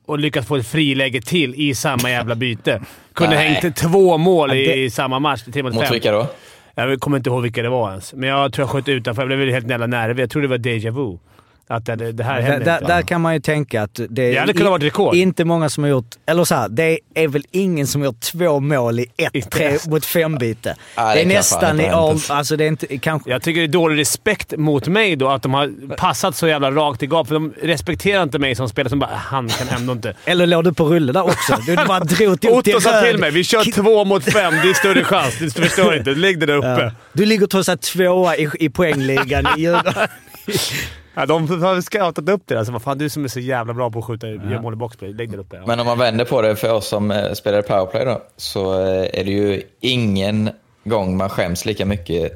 och lyckas få ett friläge till i samma jävla byte. Kunde Nej. hängt två mål Ja, i, i samma match, tre mot, Mot fem. vilka då? Jag kommer inte ihåg vilka det var ens, men jag tror jag sköt utanför. Jag blev helt jävla nervig. Jag tror det var deja vu. Att det, det här Där, hände där, inte. där kan man ju tänka att det Det hade kunnat rekord. inte många som har gjort, eller så här, det är väl ingen som har gjort två mål i I ett tre test. mot fem byte. Det är nästan i all, alltså det är inte, kanske... Jag tycker det är dålig respekt mot mig då, att de har passat så jävla rakt i gap. För de respekterar inte mig som spelare som bara “han kan ändå inte”. Eller låg du på rulle där också? Du bara drog till, Otto sa till mig “vi kör två mot fem, det är större chans”. Du förstår inte. Lägg det där uppe. Ja. Du ligger trots allt tvåa i, i poängligan i Djurgården. Ja, de har scoutat upp det. Alltså, vad fan, du som är så jävla bra på att skjuta ja. mål i boxplay, lägg det uppe. Ja. Men om man vänder på det för oss som eh, spelar powerplay då, så eh, är det ju ingen gång man skäms lika mycket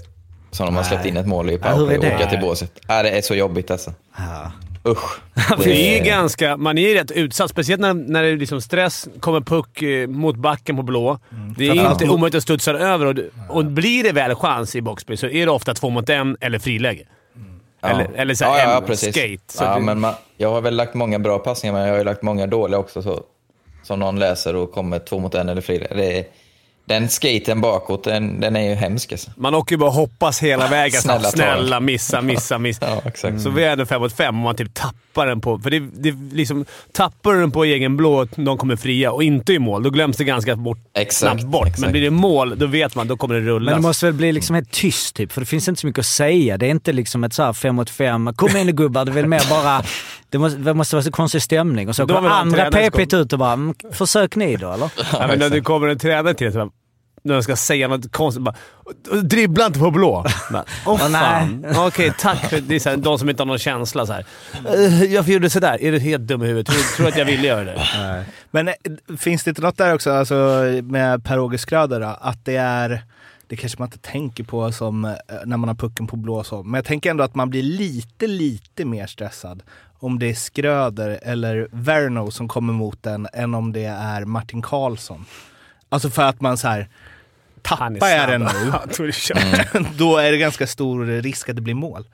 som om man släppt in ett mål i Ja, powerplay det? och åka till båset. Ja, det är så jobbigt alltså. Ja. Usch. Det är ganska, man är ju rätt utsatt, speciellt när, när det är liksom stress, kommer puck eh, mot backen på blå. Det är inte omöjligt att studsa över och, och blir det väl chans i boxplay så är det ofta två mot en eller friläge. Eller, eller så ja, ja, precis. skate. Så ja, det- men man, jag har väl lagt många bra passningar, men jag har ju lagt många dåliga också. Så, som någon läser och kommer två mot en eller friläge. Det är, den skaten bakåt, den, den är ju hemsk alltså. Man åker ju bara hoppas hela vägen. Snälla, Snälla, missa, missa, missa. Ja, exakt. Så vi är ändå fem mot fem och man typ tappar den på... För det, det liksom, tappar du den på egen blå, de kommer fria och inte i mål, då glöms det ganska bort, Exakt, snabbt bort. Men exakt. blir det mål, då vet man då kommer det rullas. Men det måste väl bli liksom helt tyst typ, för det finns inte så mycket att säga. Det är inte liksom ett så här fem mot fem. Kom igen nu gubbar, det är väl mer bara... Det måste, det måste vara så konstig stämning. Och så kommer andra PP ut och bara mm, “försök ni då eller?” Ja, men när det kommer en tränare till bara, när de ska säga något konstigt bara “Dribbla inte på blå”. Åh nej. fan. Okej, tack. För det är så här, de som inte har någon känsla. Så här. "Eh, Jag gjorde sådär. Är du helt dum i huvudet? Tror, tror att jag ville göra det? Men eh, finns det inte något där också, alltså, med Per-Åge Skröder, då, att det är det kanske man inte tänker på som eh, när man har pucken på blå så. Men jag tänker ändå att man blir lite, lite mer stressad om det är Skröder eller Verno som kommer mot en än om det är Martin Karlsson. Alltså för att man så här Han är tappar jag den nu, det är kört. då är det ganska stor risk att det blir mål.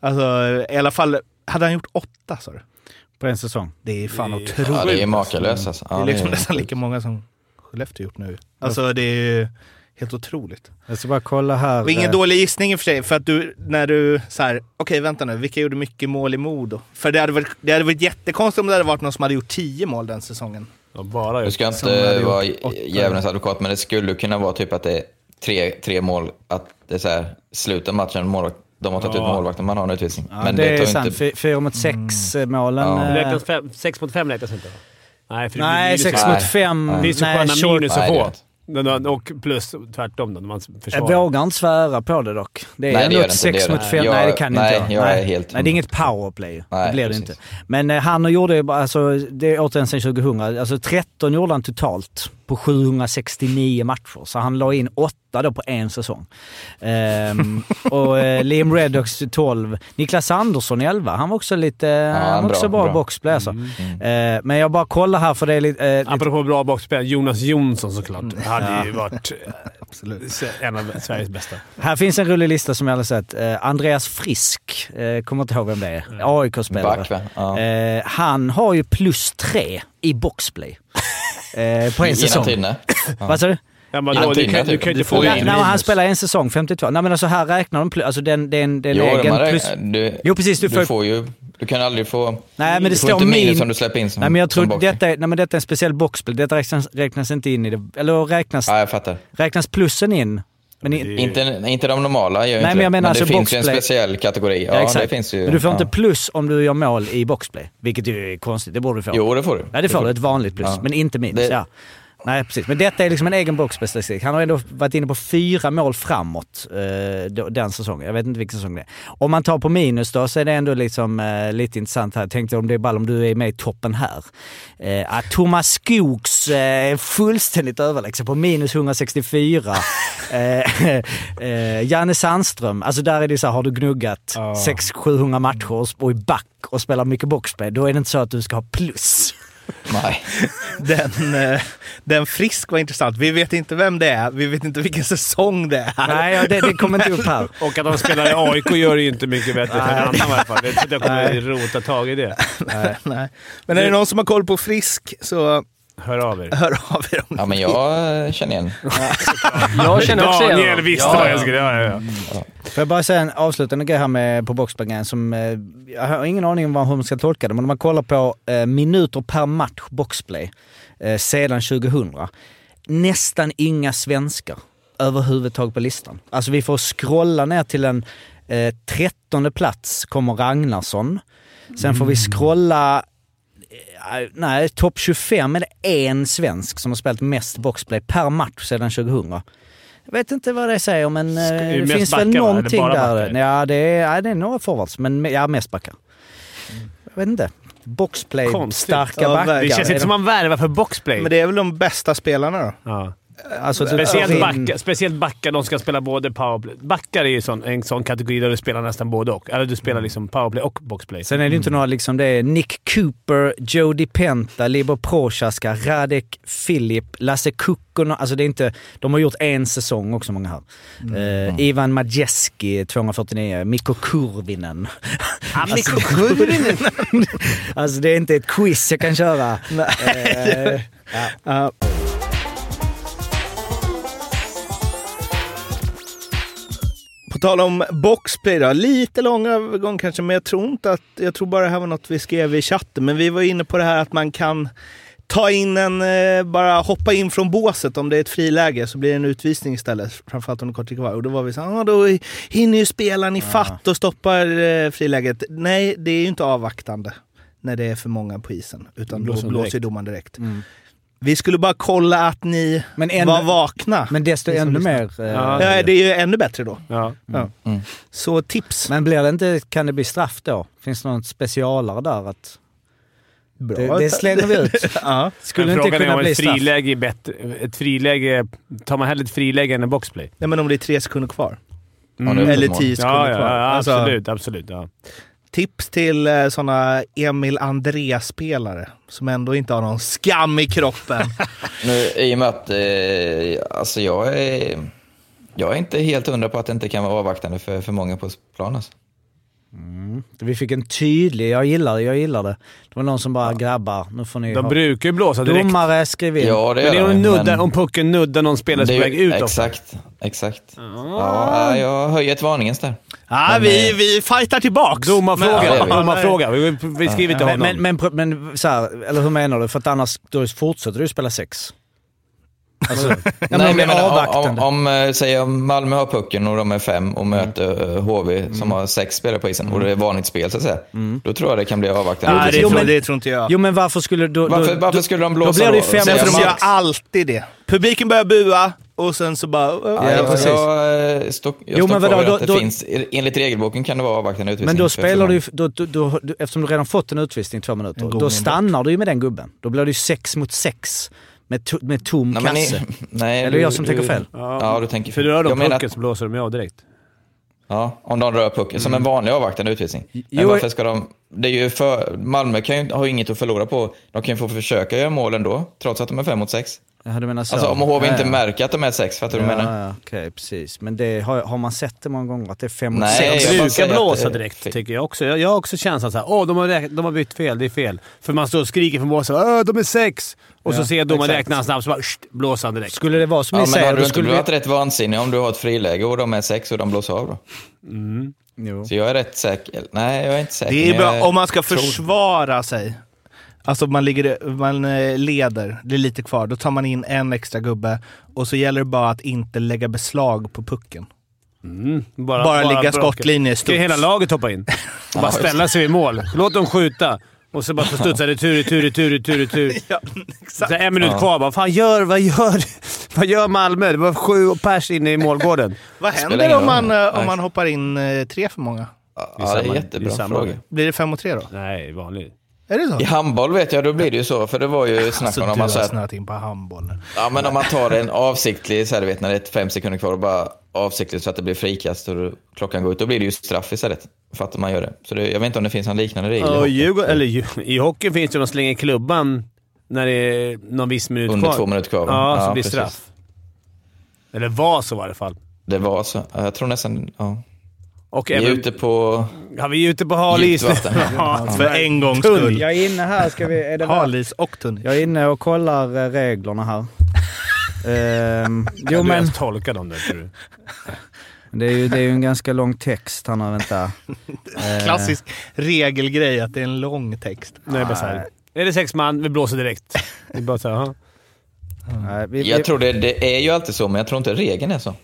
Alltså i alla fall, hade han gjort åtta sa du? på en säsong. Det är fan Det är- otroligt. Ja, det är makalöst alltså. Det Ja, är liksom det nästan lika många som Skellefteå gjort nu. Alltså det är ju helt otroligt. Jag ska bara kolla här. Och ingen eh, dålig gissning i och för sig, för att du, när du så här, okej vänta nu, vilka gjorde mycket mål i Modo? För det hade varit, det hade varit jättekonstigt om det hade varit någon som hade gjort 10 mål den säsongen. Bara Du ska inte vara djävulens advokat, men det skulle kunna vara typ att det är tre, tre mål, att det är så här, slutet av matchen, målvakt, de har tagit Ja. ut målvakten, man har en utvisning. Ja, men det, är tar sant. inte... Fy- Fyra mot sex eh, målen. Ja. eh, Räknas fem, sex mot fem räknas inte? Nej, för det Nej, sex mot fem. Nej. Det blir så Nej, sköna minus att det är få. Och plus tvärtom då, när man Jag försvarar. vågar inte svära på det dock. Det är Nej, det ändå ett det inte, det sex gör mot det. fem. Jag- nej, det kan nej, inte jag nej. är helt- nej, det är inget powerplay. det Nej, blir det inte. Men eh, han gjorde alltså, det är återigen sen 2000, alltså 13 gjorde han totalt på 769 matcher. Så han la in åtta då på en säsong. Ehm, och eh, Liam Reddocks 12. Niklas Andersson 11. Han var också lite, han var bra, också bra, bra. boxplay alltså. Eh, men jag bara kollar här för det är lite... Eh, lite Apropå bra boxspel, Jonas Jonsson såklart. Mm. hade ju varit eh, Absolut. en av Sveriges bästa. Här finns en rolig lista som jag har sett. Eh, Andreas Frisk, eh, kommer inte ihåg vem det är. AIK-spelare. Back, va? Ja. Eh, han har ju plus tre i boxplay. Eh, på en säsong. Vad sa du? Ja, men Innan då, du, tiden, kan, du typ. kan inte få in... Nej, han spelar en säsong, 52. Nej men alltså här räknar de plus, alltså den, den, den Jo, egen man, plus... du, Jo precis, du du, får... får ju... Du kan aldrig få... Nej men det står inte min... om du släpper in som Nej men jag som tror detta är, nej, men detta är en speciell boxplay. Detta räknas, räknas inte in i det. Eller räknas, Ja, jag fattar. räknas plussen in? Men i, det- Inte, inte de normala gör ju Nej, inte men jag det. menar men alltså det finns ju en speciell kategori. Ja, ja, exakt. det finns ju. Men du får ja. inte plus om du gör mål i boxplay. Vilket ju är konstigt, det borde du få. Jo, det får du. Ja det får du, ett vanligt plus. Ja. Men inte minus. Det- Ja. Nej precis, men detta är liksom en egen boxplay-statistik. Han har ändå varit inne på fyra mål framåt eh, den säsongen. Jag vet inte vilken säsong det är. Om man tar på minus då så är det ändå liksom, eh, lite intressant här. Jag tänkte om det är ball om du är med i toppen här. Eh, att Thomas Skogs eh, är fullständigt överlägsen på minus 164. eh, eh, Janne Sandström, alltså där är det så här, har du gnuggat Ja. 600-700 matcher och, och är back och spelar mycket boxplay, då är det inte så att du ska ha plus. Nej. Den, eh, den Frisk var intressant. Vi vet inte vem det är, vi vet inte vilken säsong det är. Nej, ja, det, det kommer inte upp här. Och att de spelar i AIK gör det ju inte mycket bättre för en annan i alla fall. Det är inte jag kommer rota tag i det. Nej. Men är det någon som har koll på Frisk så Hör av er. hör av er om Ja, men jag eh, känner igen. Jag känner också igen Daniel visste Ja, vad ja. jag skulle göra. Ja, Får jag bara säga en avslutande grej här med, på boxplay som eh, jag har ingen aning om vad- hur man ska tolka det, men om man kollar på eh, minuter per match boxplay eh, sedan 2000. Nästan inga svenskar överhuvudtaget på listan. Alltså vi får scrolla ner till en eh, trettonde plats kommer Ragnarsson. Sen får vi scrolla eh, Nej, topp 25 är det en svensk som har spelat mest boxplay per match sedan 2000. Jag vet inte vad det säger men eh, det finns backar, väl någonting där. backar? Ja det, är, ja, det är några forwards, men ja, mest backar. Jag vet inte. Boxplay, Konstigt. starka Ja, backar. Det känns inte som man värvar för boxplay. Men det är väl de bästa spelarna då? Ja. Alltså, du tar Speciellt, in- backar, speciellt backar, de ska spela både powerplay. Backar är ju sån, en sån kategori där du spelar nästan både och. Eller du spelar liksom powerplay och boxplay. Sen är det ju inte några liksom, det är Nick Cooper, Joe DiPenta, Libor Prochaska, Radek Filip, Lasse Kukkonen. Alltså det är inte, de har gjort en säsong också många här. Eh, Ivan Majeski 249, Mikko Kurvinen. Mikko Kurvinen! alltså det är inte ett quiz jag kan köra. Eh, Ja. På tal om boxplay då, lite lång övergång kanske, men jag tror inte att, jag tror bara det här var något vi skrev i chatten, men vi var inne på det här att man kan ta in en, eh, bara hoppa in från båset om det är ett friläge så blir det en utvisning istället, framförallt om det är kort tid kvar. Och då var vi så här, ah, då hinner ju spelaren i fatt och stoppar eh, friläget. Nej, det är ju inte avvaktande när det är för många på isen, utan Blåser då blåser direkt. domaren direkt. Mm. Vi skulle bara kolla att ni Men ännu- var vakna. Men desto ännu mer... eh, Ja, det är ju ännu bättre då. Ja. Ja. Mm. Så tips. Men blir det inte, kan det bli straff då? Finns det något specialare där? Att, Bra. det, det slänger vi ut. ja. Skulle Men inte frågan är kunna om bli ett friläge är bättre. Ett friläge... Tar man hellre ett friläge än en boxplay? Nej, men om det är tre sekunder kvar. Är Eller tio sekunder Ja, ja, kvar. ja Alltså, absolut. absolut ja tips till eh, såna Emil André-spelare som ändå inte har någon skam i kroppen. Nu, I och med att eh, alltså jag, är, jag är inte helt hundra på att det inte kan vara avvaktande för, för många på planen. Alltså. Vi fick en tydlig, jag gillar det, jag gillar det. Det var någon som bara “grabbar, nu får ni De ha... brukar ju blåsa direkt. Domare, skriv in. Ja, det Men det är om, nuddar, men- om pucken nuddar någon spelare som är väg ut också. Exakt, exakt. Ja, jag höjer ett varningens där. Ja, Men, vi, eh, vi fightar tillbaks. Domarfråga. Ja. Domarfråga. Vi, vi skriver till Men, honom. men, men, men så här, eller hur menar du? För att annars då fortsätter du spela sex. Alltså, Nej, men jag menar, avvaktande. om, om, eh, säg om Malmö har pucken och de är fem Mm. och möter eh, HV som har sex spelare på isen och det är vanligt spel så att säga. Mm. Då tror jag det kan bli avvaktande. Nej, det, Jo, men- det tror inte jag. Jo men varför skulle då... varför, då, varför skulle de blåsa då blir det då? fem För mot de gör alltid det. Publiken börjar bua och sen så bara... Ja, Ja, jag, precis. jag, eh, står, jag Jo, står men vadå, då- att det då- finns, enligt regelboken kan det vara avvaktande utvisning. Men då spelar du då, då, då, då, eftersom du redan fått en utvisning i två minuter, då stannar du ju med den gubben. Då blir det ju sex mot sex med, to, med tom Nej, men kasse. i- nej, Eller är det jag som tänker fel? Ja, du tänker För fel. rör de menar pucken så blåser de av direkt. Ja, om de rör pucken. Som en vanlig avvaktande utvisning. Men Jo, varför ska de... Det är ju för, Malmö kan ju, har ju inget att förlora på. De kan ju få försöka göra mål ändå, trots att de är fem mot sex. Ja, du menar så. Alltså om HV inte ja. märker att de är sex, fattar du vad jag menar? Ja, okej, precis. Men det, har, har man sett det många gånger? Att det är fem mot Nej, sex? bara brukar blåsa det direkt, tycker jag också. Jag, jag har också känslan såhär, åh de har, de har bytt fel, det är fel. För man står och skriker från båset, åh de är sex! Och så Ja, ser jag domaren räkna snabbt, så bara sht, blåser han direkt. Skulle det vara som Ja, ni men säger, hade då du inte skulle varit vi... rätt vansinnig om du har ett friläge och de är sex och de blåser av då? Jo. Så jag är rätt säker. Nej, jag är inte säker. Det är bra om man ska tror- försvara sig. Alltså man, ligger, man eh, leder, det är lite kvar. Då tar man in en extra gubbe och så gäller det bara att inte lägga beslag på pucken. Bara ligga braka. skottlinje, Ska ju hela studs. laget hoppa in. Och bara ställa sig vid mål. Låt dem skjuta. Och så bara få studsa retur, retur, retur, retur, retur. Ja, Så exakt. en minut kvar. Vad fan gör, vad gör, vad gör Malmö? Det var sju pers inne i målgården. Vad händer om man, eh, om Nej. man hoppar in eh, tre för många? Ja, Det är det är samma- jättebra det är samma. fråga. Blir det fem mot tre då? Nej, vanlig. Är det så? I handboll vet jag, då blir det ju så. För det var ju snack Alltså, om du om har man, så här, snöat in på handbollen. ja, men om man tar en avsiktlig, så här, du vet när det är fem sekunder kvar och bara avsiktligt så att det blir frikast och klockan går ut. Då blir det ju straff istället. För att man gör det. Så det, jag vet inte om det finns någon liknande regel. i Ja, hockey. Djurgården, eller, I hockey finns det de slänger klubban när det är någon viss minut Under kvar. två minuter kvar, va? Ja, så Ja, blir det straff. Eller var så i alla fall. Det var så. Ja, Jag tror nästan, ja. Och Vi är även, ute på ja, vi är ute på hal is djupt nu. vatten. Ja, för en gångs skull. Jag är inne här, ska vi... Är det Halis och tunn. Jag är inne och kollar eh, reglerna här. Ehm, jo Jo, men men... tolka dem där, tror du. det är, ju, det är ju en ganska lång text här nu, vänta. Klassisk regelgrej att det är en lång text. Nej, bara så här. Är det sex man, vi blåser direkt. Det är bara så här, aha. vi, vi, Jag tror det, det är ju alltid så, men jag tror inte regeln är så.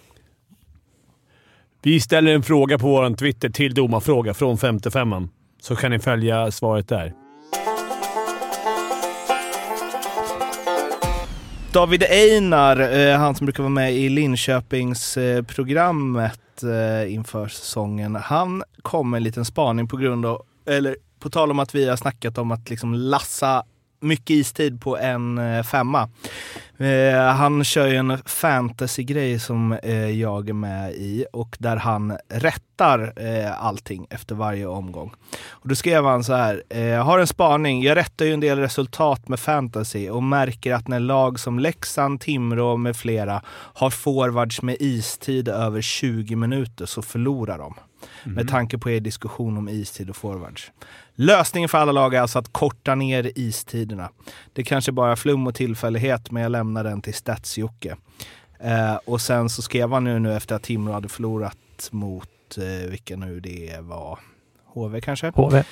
Vi ställer en fråga på vår Twitter till domarfråga från 55 Så kan ni följa svaret där. David Einar, eh, han som brukar vara med i Linköpingsprogrammet eh, eh, inför säsongen, han kom med en liten spaning på grund av, eller på tal om att vi har snackat om att liksom lassa mycket istid på en femma. Eh, han kör ju en fantasy-grej som eh, jag är med i och där han rättar eh, allting efter varje omgång. Och då skrev han så här, eh, har en spaning, jag rättar ju en del resultat med fantasy och märker att när lag som Leksand, Timrå med flera har forwards med istid över 20 minuter så förlorar de. Med tanke på er diskussion om istid och forwards. Lösningen för alla lag är alltså att korta ner istiderna. Det kanske bara är flum och tillfällighet, men jag lämnar den till stats eh, Och sen så skrev han nu, nu efter att Timrå hade förlorat mot, eh, vilka nu det var, HV kanske? HV.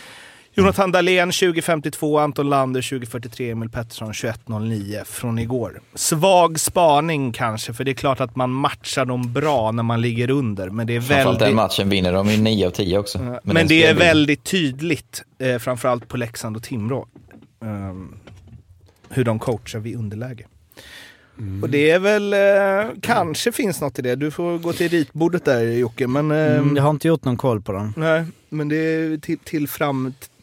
Jonathan Dahlén 2052, Anton Lander 2043, Emil Pettersson 2109 från igår. Svag spaning kanske, för det är klart att man matchar dem bra när man ligger under. Men det är Framförallt den väldigt, matchen vinner de ju 9 av 10 också. men, Med den det är väldigt tydligt, eh, framförallt på Leksand och Timrå, ehm, hur de coachar vid underläge. Och det är väl, eh, kanske finns något i det. Du får gå till ritbordet där Jocke, men... ehm, mm, jag har inte gjort någon koll på den. Nej, men det är till, till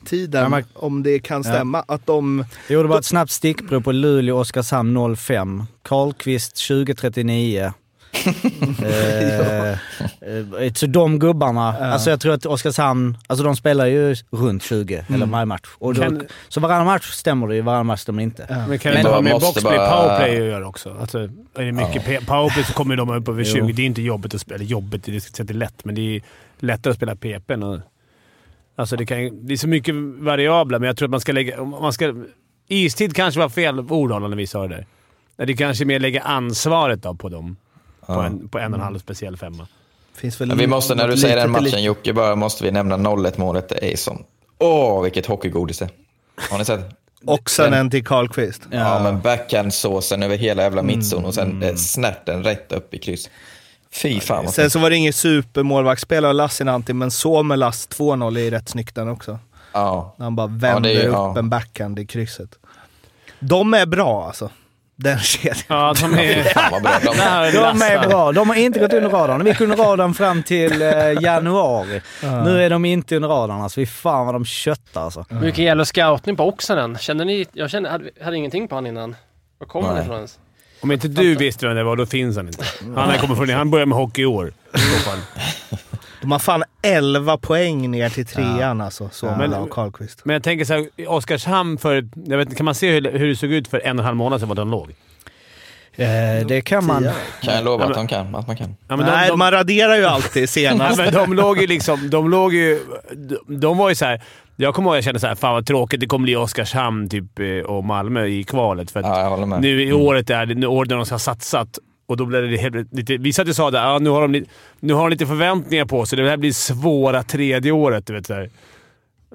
framtiden, Ja, men- om det kan stämma, att de... Jag gjorde bara ett snabbt stickprov på Luleå-Oskarshamn 05. Karlqvist 2039. eh, eh, så de gubbarna, Ja. alltså jag tror att Oskarshamn, alltså de spelar ju runt 20 eller varje match. Och då, Kan- Så varannan match stämmer det ju, varannan match stämmer det inte. Men kan det inte ha med boxplay bara- powerplay att göra också? Alltså, är det mycket pe- powerplay så kommer de upp över 20. Det är inte jobbigt att spela. Jobbigt, det är det är lätt, men det är lättare att spela PP än att Alltså det, kan, det är så mycket variabler, men jag tror att man ska lägga... Man ska, istid kanske var fel ord när vi sa det där. Det kanske mer lägga ansvaret då på dem. På, en, på en och en halv speciell femma. Finns väl Men vi måste, när du säger den matchen Jocke, bara måste vi nämna 0-1 målet. Det är som... Åh, vilket hockeygodis det är. Har ni sett? Oxanen till Karlqvist. Ja, men backhandsåsen över hela jävla Mm. mittzon och sen eh, snärten rätt upp i kryss. Fy fan Sen så var det inget supermålvaktsspel av Lassinantti, men Suomelas 2-0 är rätt snyggt den också. Ja. När han bara vänder det är upp ja. en backhand i krysset. De är bra alltså. Den kedjan. Ja, de är... Fan vad bra. De, De är bra. De har inte gått under radarn. De gick under radarn fram till eh, januari. Nu är de inte under radarn. Alltså, fy fan vad de köttar alltså. Hur mycket gäller scoutning på Oxanen? Kände ni... Jag kände, hade, hade ingenting på han innan. Var kom han ifrån ens? Om inte du visste vem det var, då finns han inte. Han, kommer från, han börjar med hockey i år. De har fan 11 poäng ner till trean alltså, Suomela Men- och Karlqvist. Men jag tänker så här, i Oskarshamn för... Jag vet, kan man se hur, hur det såg ut för en och en halv månad sedan, var de låg? Eh, det kan man. kan jag lova att, de kan, att man kan. Ja, men Nej, de, de, man raderar ju alltid senast. men de låg ju liksom... De låg ju... De, de var ju så här. Jag kommer ihåg att jag kände så här, fan vad tråkigt det kommer bli Oskarshamn typ, eh, och Malmö i kvalet. För att Ja, jag håller med. nu i året är det nu året när de ska ha satsat och då blev det helt, lite... Vi satt och sa att ja, nu, har de, nu har de lite förväntningar på sig. Det här blir svåra tredje året, du vet. Så här.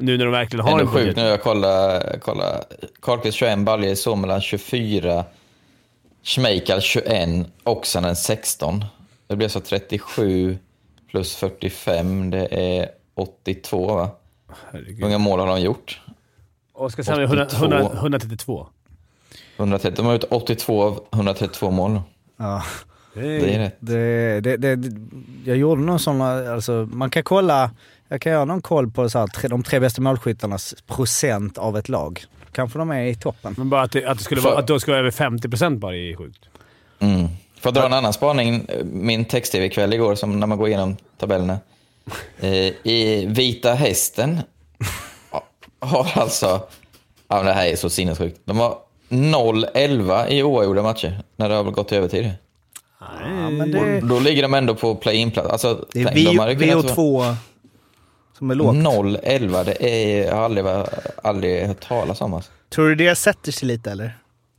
Nu när de verkligen har Ändå en sjukt budget. nu. Jag kollar. kollar. Karlqvist 21, Balje Suomela 24, Schmeichel 21, Oksanen 16. Det blir så 37 plus 45, det är 82 va? Hur Herregud. många mål har de gjort? Oskarshamn är 100, 82. 100, 132. 130. De har gjort 82 av 132 mål. Ja. Det är rätt. Det, det, det, jag gjorde någon sån, alltså man kan kolla, jag kan göra någon koll på så här, de tre bästa målskyttarnas procent av ett lag. Kanske de är i toppen. Men bara att det, att det skulle För- vara, att det skulle vara över 50% bara är sjukt. Mm. Får jag dra en annan spaning? Min text-tv-kväll igår, som när man går igenom tabellerna. Eh, I Vita Hästen har alltså... Ja, men det här är så sinnessjukt. De har 0-11 i oavgjorda matcher när det har gått till övertid. Ja, men det, Då ligger de ändå på play-in-plats. Alltså, Det är tänk, de hade V- kunnat VO2 som är lågt. 0-11, det är, jag har aldrig, aldrig hört talas om. Alltså. Tror du det sätter sig lite eller?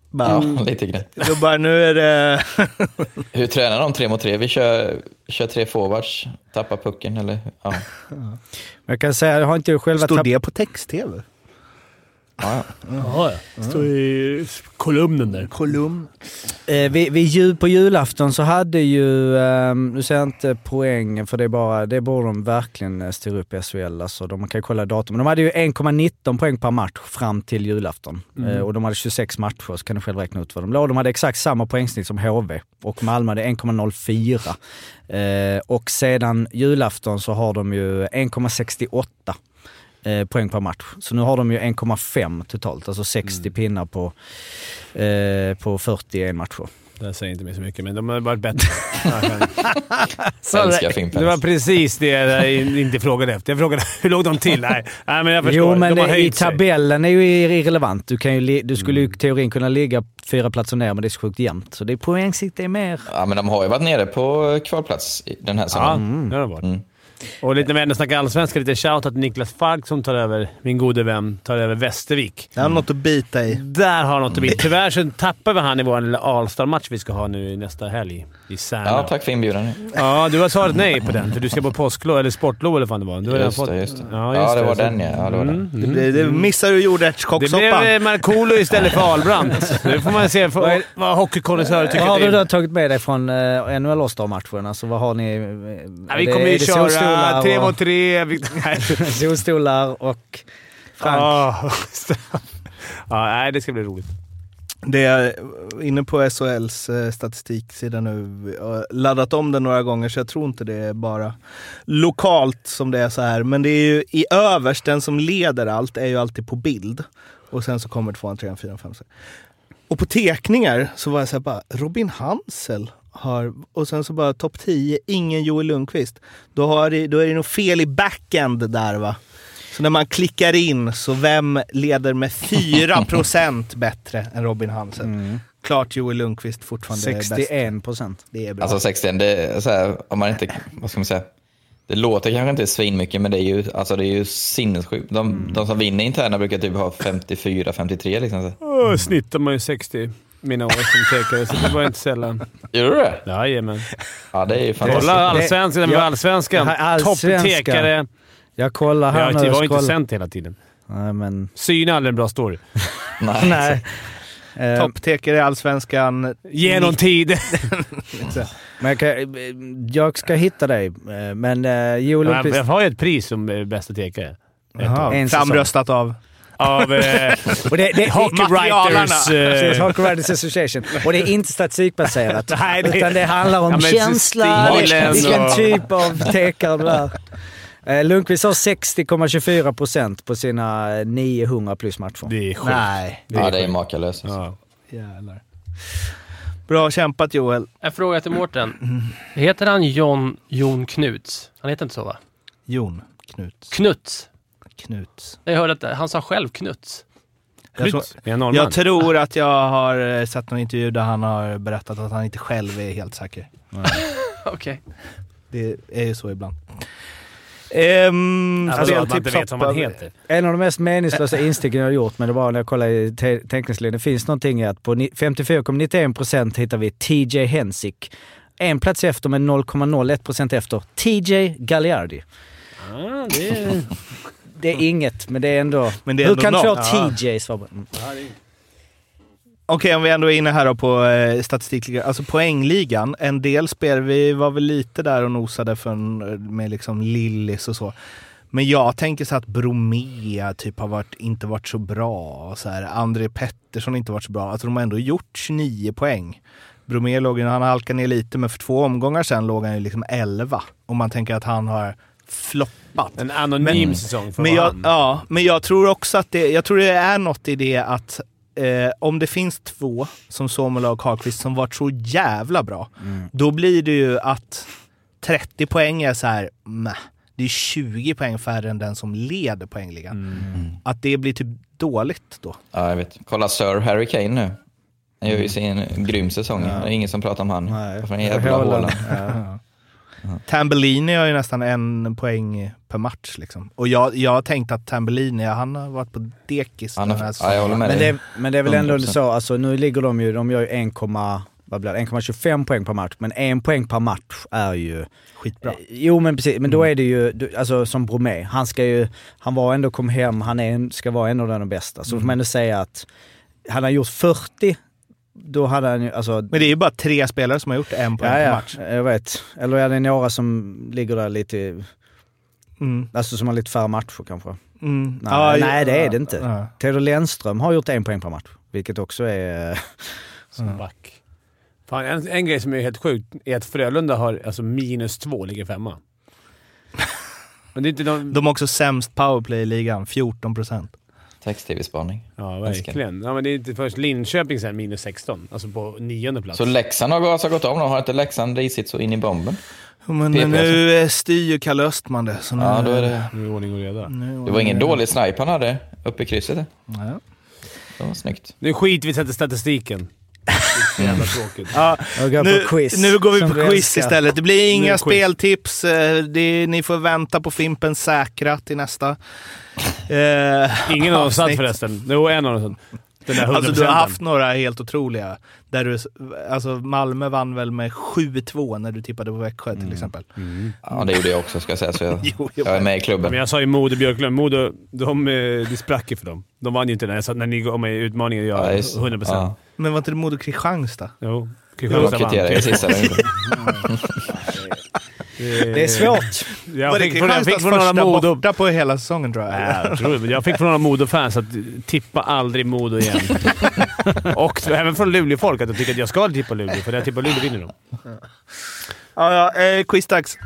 Bara, Ja, lite grann. då bara, nu är det... Hur tränar de tre mot tre? Vi kör, kör tre forwards, tappar pucken eller... Ja. jag kan säga, jag har inte själva Står tapp- det på text-tv? Ja, ja. Står i kolumnen där. Kolumn. Eh, vid, vid jul, på julafton så hade ju, eh, nu säger jag inte poängen för det är bara, det borde de verkligen eh, styra upp i SHL. Alltså, de kan ju kolla datum. De hade ju 1,19 poäng per match fram till julafton. Eh, och de hade 26 matcher så kan du själv räkna ut vad de låg. De hade exakt samma poängsnitt som HV och Malmö hade 1,04. Eh, och sedan julafton så har de ju 1,68 eh, poäng per match. Så nu har de ju 1,5 totalt, alltså 60 pinnar på, eh, på 41 matcher. Det säger inte mig så mycket, men de har varit bättre. Ja, Älskar det var precis det jag inte frågade efter. Jag frågade hur låg de till? Nej, Nej men jag förstår. Jo, men de har i höjt sig. tabellen är ju irrelevant. Du, kan ju, du skulle ju i teorin kunna ligga fyra platser ner, men det är så sjukt jämnt. Så det är poängsikt är mer... ja, men de har ju varit nere på kvalplats i den här Ja, säsongen. det har de varit. Mm. Och lite vänner snackar allsvenska. Lite shoutout till Niklas Falk som tar över, min gode vän, tar över Västervik. Jag har något att bita i. Där har något att bli. Tyvärr så tappar vi han i vår lilla All-star-match vi ska ha nu nästa helg i Särna. Ja, tack för inbjudan. Ja, du har svarat nej på den, för du ska på påsklov, eller sportlov eller vad fan det var. Du har Just fått... det, just det. Ja, Ja, just det var Så- den ja. ja det var den. Mm, Det, mm. det missar du Det jordärtskockssoppan. blev eh, Markoolio istället för Ahlbrandt. Nu får man se vad, vad hockeykonnässörer tycker Vad har du det då tagit med dig från eh, NHL All-Star-matchen? Alltså vad har ni? eh, Ja, vi det- kommer ju det köra solstolar tre mot tre. Solstolar och Frank. Ja, ja, nej, det ska bli roligt. Det är inne på SHLs eh, statistiksida nu. Jag har laddat om den några gånger så jag tror inte det är bara lokalt som det är så här. Men det är ju i överst, den som leder allt är ju alltid på bild. Och sen så kommer tvåan, trean, fyran, femman. Och på tekningar så var jag så här bara, Robin Hansel har, och sen så bara topp 10, ingen Joel Lundqvist. Då, har det, då är det nog fel i backend där va. Så när man klickar in, så vem leder med 4% bättre än Robin Hansel? Mm. Klart Joel Lundqvist fortfarande är bäst. 61 procent. Det är bra. Alltså 61, det är så här, om man inte, vad ska man säga, Det låter kanske inte svinmycket, men det är ju, alltså det är ju sinnessjukt. De, de som vinner interna brukar typ ha 54-53 liksom. Oh, snittar man ju 60 mina år som tekare, så det var inte sällan. Gör du det? Jajamän. Ja, det är ju fantastiskt. Kolla allsvenskan. Ja. allsvenskan. Allsvenskan. Topptekare. Jag kollar här Jag nu. var inte cent hela tiden. Nej, men... Syna aldrig en bra story. Nej. Nej. Eh, Topptekare i Allsvenskan. Ge någon tid. men jag, kan, jag ska hitta dig, eh, men uh, Joel jag, Lundqvist... jag har ju ett pris som eh, bästa tekare. Framröstat av... Av eh, Och det, det, Hockey. Writers... Precis, Eh, Hockey Writers Association. Och det är inte statistikbaserat. Nej, det- utan det handlar om Ja, känsla, vilken och- typ av tekare du är. Eh, Lundqvist har 60,24 procent på sina eh, 900 plus matcher. det är sjukt. Nej. Ja, det är makalöst. Ja. Jävlar. Bra kämpat Joel. En fråga till Mårten. Heter han John Jon Knuts? Han heter inte så va? Jon Knuts. Knuts. Knuts. Jag hörde att han sa själv Knuts. Jag tror, Knut, jag tror att jag har eh, sett någon intervju där han har berättat att han inte själv är helt säker. Okej. Det är ju så ibland. Ehm, Alltså, att man vet vad man heter. En av de mest meningslösa insticken jag har gjort, men det var när jag kollade i te- teckningslinjen. Det finns någonting i att på ni- 54,91 procent hittar vi TJ Hensik. En plats efter med 0,01 procent efter TJ Gagliardi. Ah, det är... Det är inget, men det är ändå... Men det är Hur ändå kan två något. Ja. TJs vara... Mm. Okej, om vi ändå är inne här då på eh, statistikligan. Alltså poängligan. En del spel, vi var väl lite där och nosade för en, med liksom Lillis och så. Men jag tänker så att Bromea typ har varit, inte varit så bra. Och så här. André Pettersson har inte varit så bra. Alltså de har ändå gjort 29 poäng. Bromea låg ju, han halkade ner lite, men för två omgångar sen låg han ju liksom 11. Om man tänker att han har floppat. En anonym Men- säsong för Men jag, han. ja, men jag tror också att det, jag tror det är något i det att eh, om det finns två som Somola och Karlqvist som varit så jävla bra, då blir det ju att 30 poäng är så här, meh. det är 20 poäng färre än den som leder poängligan. Att det blir typ dåligt då. Ja, jag vet. Kolla Sir Harry Kane nu. Han gör ju sin grym säsong. Det är ingen som pratar om han. Nej. Från jävla Håland. Ja. Tambellini har ju nästan en poäng per match. Liksom. Och jag, jag har tänkt att Tambellini, han har varit på dekis Han den här ja, jag håller med Men det, men det är väl ändå 100%. så, alltså nu ligger de ju, de gör ju 1, vad blir det, 1,25 poäng per match. Men en poäng per match är ju... Skitbra. Eh, Jo men precis, men då är det ju, du- alltså som Bromé, han ska ju, han var ändå kom hem, han är, ska vara en av de bästa. Så får man ändå säga att, han har gjort 40, då hade han ju, alltså... Men det är ju bara tre spelare som har gjort en poäng ja, per ja, match. jag vet. Eller är det några som ligger där lite, Mm. alltså som har lite färre matcher kanske? Mm. Nej, Ja, nej, det är det inte. ja. Theodor Lennström har gjort en poäng per match, vilket också är... Som back. Fan, en, en grej som är helt sjukt är att Frölunda har alltså minus två, ligger femma. Men det är inte de... De har också sämst powerplay i ligan, 14 procent. Text-tv-spaning. Ja, verkligen. Ja, men det är inte först Linköping sen minus 16, alltså på nionde plats. Så Leksand har alltså gått om då? Har inte Leksand risigt så in i bomben? Men PP nu eh, styr ju Kalle Östman det. Så nu, Ja, då är det... Nu är det ordning och reda. Det var ingen dålig snipe han hade uppe i krysset. det. Ja. Det var snyggt. Nu skiter vi sätter statistiken. Så jävla tråkigt. Ja, Jag går nu, quiz. nu går vi på quiz istället. Det blir inga speltips. eh, Det, ni får vänta på Fimpen säkra till nästa. Eh, Ingen av dem satt förresten. Jo, en av dem satt. Den där 100%. Alltså du har haft några helt otroliga. Där du, alltså Malmö vann väl med 7-2 när du tippade på Växjö till exempel. Ja, det gjorde jag också ska jag säga. Så jag, Jo, jag är med i Men klubben. jag sa ju Modo Björklund. Modo, de, eh, det sprack ju för dem. De vann ju inte när, jag sa- när ni gav mig utmaningen att göra Ja, just- 100%. ja. Men var inte det Modo Kristianstad? Jo. Kristianstad vann. sista. Det är svårt. Jag var det Kristianstads från några första Modo... borta på hela säsongen tror jag? Nej, jag, tror, jag fick från några Modo-fans att tippa aldrig Modo igen. och även från Luleå-folk att de tycker att jag ska tippa Luleå, för när jag tippar Luleå vinner de. Ja, ja, eh, quizdags.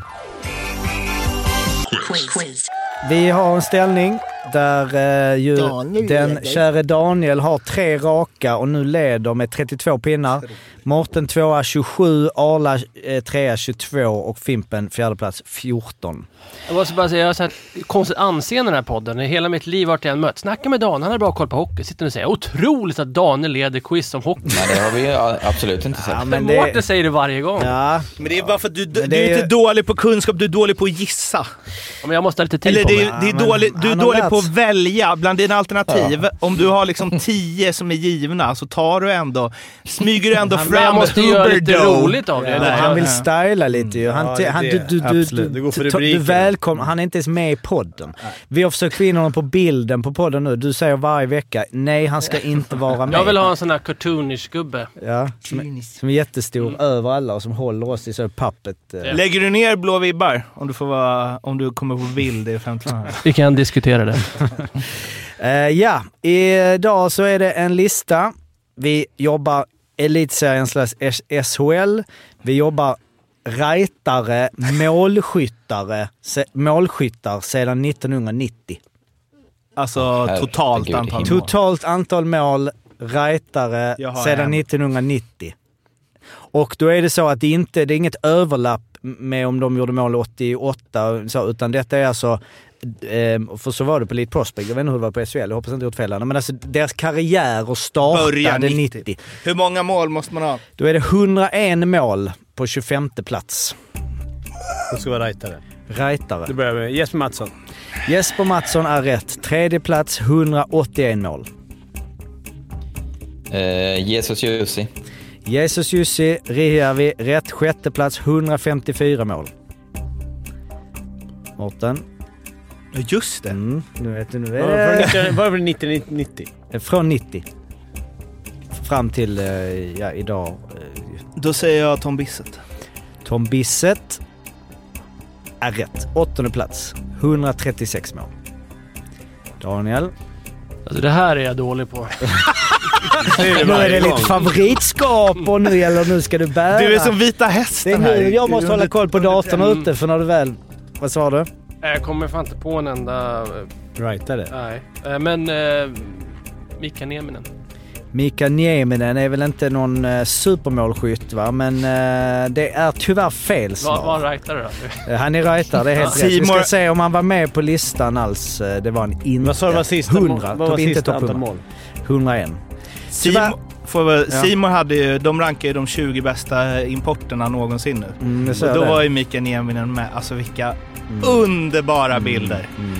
Vi har en ställning där eh, ju Daniel den leder. käre Daniel har tre raka och nu leder med 32 pinnar. Mårten tvåa 27, Arla eh, trea 22 och Fimpen fjärde plats 14. Jag måste bara säga, jag har så konstigt anseende i den här podden. Hela mitt liv vart jag än mött. Snacka med Dan, han har bra koll på hockey. Sitter nu och säger otroligt att Daniel leder quiz om hockey. Nej, det har vi absolut inte sett. Ja, Men men Mårten det, säger det varje gång. Ja. ja, Men det är bara för att du, du, du det är är- inte dålig på kunskap, du är dålig på att gissa. Men jag måste ha lite tid Eller på det mig. är, det är Ja, dålig, du är dålig på att sig. välja bland dina alternativ. Om du har liksom tio som är givna så tar du ändå, smyger du ändå fram jag måste göra lite roligt av det. Ja, han vill ja. styla lite ju. Han, Ja, han, du, du, du, Absolut. Det du, går för du, du rubriken. välkomnar, han är inte ens med i podden. Vi har försökt få in honom på bilden på podden nu. Du säger varje vecka, nej han ska inte vara med. Jag vill ha en sån här cartoonish gubbe. Ja, som, är- som är jättestor över alla och som håller oss i så pappet. eh. Lägger du ner blå vibbar om du, får vara, om du kommer på bild i framtiden? Vi kan diskutera det. Eh, ja, idag så är det en lista. Vi jobbar elitserien SHL. Vi jobbar rightare, målskyttare, se, målskyttar sedan 1990. Alltså Herregud, totalt i antal mål. Totalt antal mål rightare sedan en. 1990. Och då är det så att det inte det är inget överlapp med om de gjorde mål 88, och så, utan detta är alltså eh, för så var det på Elite Prospect, jag vet inte hur det var på SHL, jag hoppas inte jag gjort fel här. Men alltså deras karriärer startade Börjar 90. 90. Hur många mål måste man ha? Då är det 101 mål på 25 plats. Du ska vara rightare. Rightare. Du börjar med Jesper Mattsson. Jesper Mattsson är rätt. Tredje plats, 181 mål. Eh, Jesus Jussi. Jesus Jussi, Rihjärvi, rätt. Sjätte plats, 154 mål. Mårten. Ja, Just det. Mm, nu vet du. Nu Var är det det från 90 var det från 90? 90? från 90. Fram till eh, ja, idag. eh, Då säger jag Tom Bissett. Tom Bissett är rätt. Åttonde plats, 136 mål. Daniel. Alltså, det här är jag dålig på. Det är Nu är det lite favoritskap och nu gäller nu ska du bära. Du är som Vita det är Hästen här. nu jag måste hålla koll på datorn Mm. ute för när du väl... Vad sa du? Jag kommer fan inte på en enda... eh, Rightare. Nej. Eh, Men... Eh, Mika Nieminen. Mika Nieminen är väl inte någon eh, supermålskytt va, men eh, det är tyvärr fel Var, svar. var han rightare då? Eh, Han är rightare, det är helt rätt. Vi ska se om han var med på listan alls. Eh, Det var han inte. Vad sa du var sista, 100. vad var inte sista antal 100. mål? 101. Simon, får jag, Ja. Simon hade ju, de rankar ju de 20 bästa importerna någonsin nu. Mm, Och då det. var ju Mikael Nieminen med. Alltså vilka underbara bilder. Mm.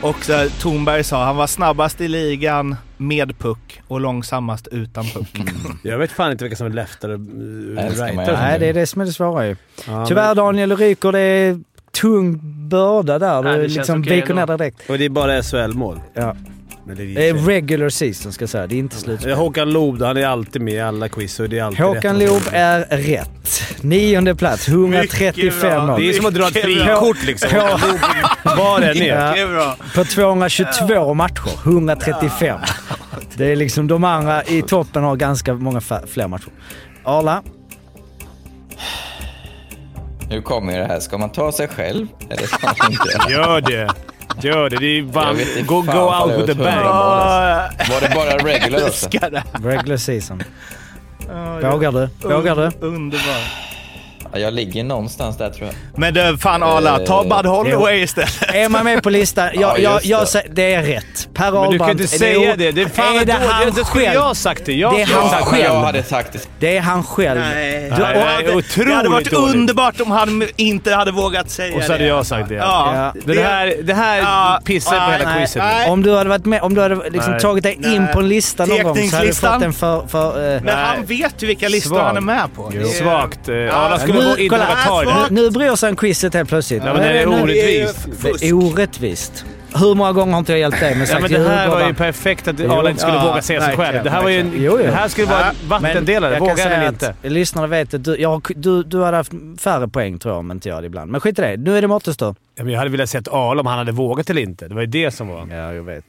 Och så Thornberg sa han var snabbast i ligan med puck och långsammast utan puck. Jag vet fan inte vilka som är leftare ju. rightare. Nej, det är det som är det svåra ju. Ja, Tyvärr men- Daniel, du ryker. Det är tung börda där. Nej, Du liksom viker ner direkt. Och det är bara SHL-mål. Ja. Det är regular season ska jag säga. Det är inte slut. Ja, Håkan Loob, han är alltid med i alla quiz och det är alltid Håkan rätt. Loob är rätt. Nionde plats, 135 mål. Det är som att dra ett frikort liksom. Var den är. På 222 matcher, 135. Det är liksom de andra i toppen har ganska många fler matcher. Arla, Hur kommer det här? Ska man ta sig själv? Eller ska man inte? Gör det. Gör det. Det är go, fan go ifall out with the bang. alltså. Var det bara regular också? Det. regular season. Ja, Vågar du? Vågar du? Underbar. Ja, jag ligger någonstans där tror jag. Men du, fan Arla, ta Eh, Bud Holloway istället. Är man med på listan? Jag, Ja, jag, jag, det. det är rätt. Per Men du kan Ahlbrandt, inte säga det. Det är fan är det han Det skulle jag själv? ha sagt det. Jag Det är han själv. jag hade sagt det. Det är han själv. Nej. Du- Nej, det, det hade varit underbart om han inte hade vågat säga Och så hade det. jag sagt det. Ja. Ja. Det här, det här Ja. pissar på hela nej, quizet. nej. Om du hade varit med, om du hade liksom tagit dig in på en lista någon gång så hade du fått en för... för eh, Men han vet ju vilka listor han är med på. Det Svagt. Arla skulle nu- inte kolla. våga ta i det. nu, nu bryr sig en quizet helt plötsligt. Ja, men det är orättvist. Det är orättvist. Hur många gånger har inte jag hjälpt dig med Ja, sagt men det här var ju perfekt att. Arla inte skulle Ja, våga säga sig själv. Det här, var ju en. Jo, jo. det här skulle vara en Men vattendelare. jag kan Vågar att inte? Lyssnarna vet att du, jag, du, du hade haft färre poäng tror jag om inte jag hade ibland. Men skit i det. Nu är det Mårtens tur. Ja, jag hade velat se att Arla om han hade vågat eller inte. Det var ju det som var... Ja, jag vet.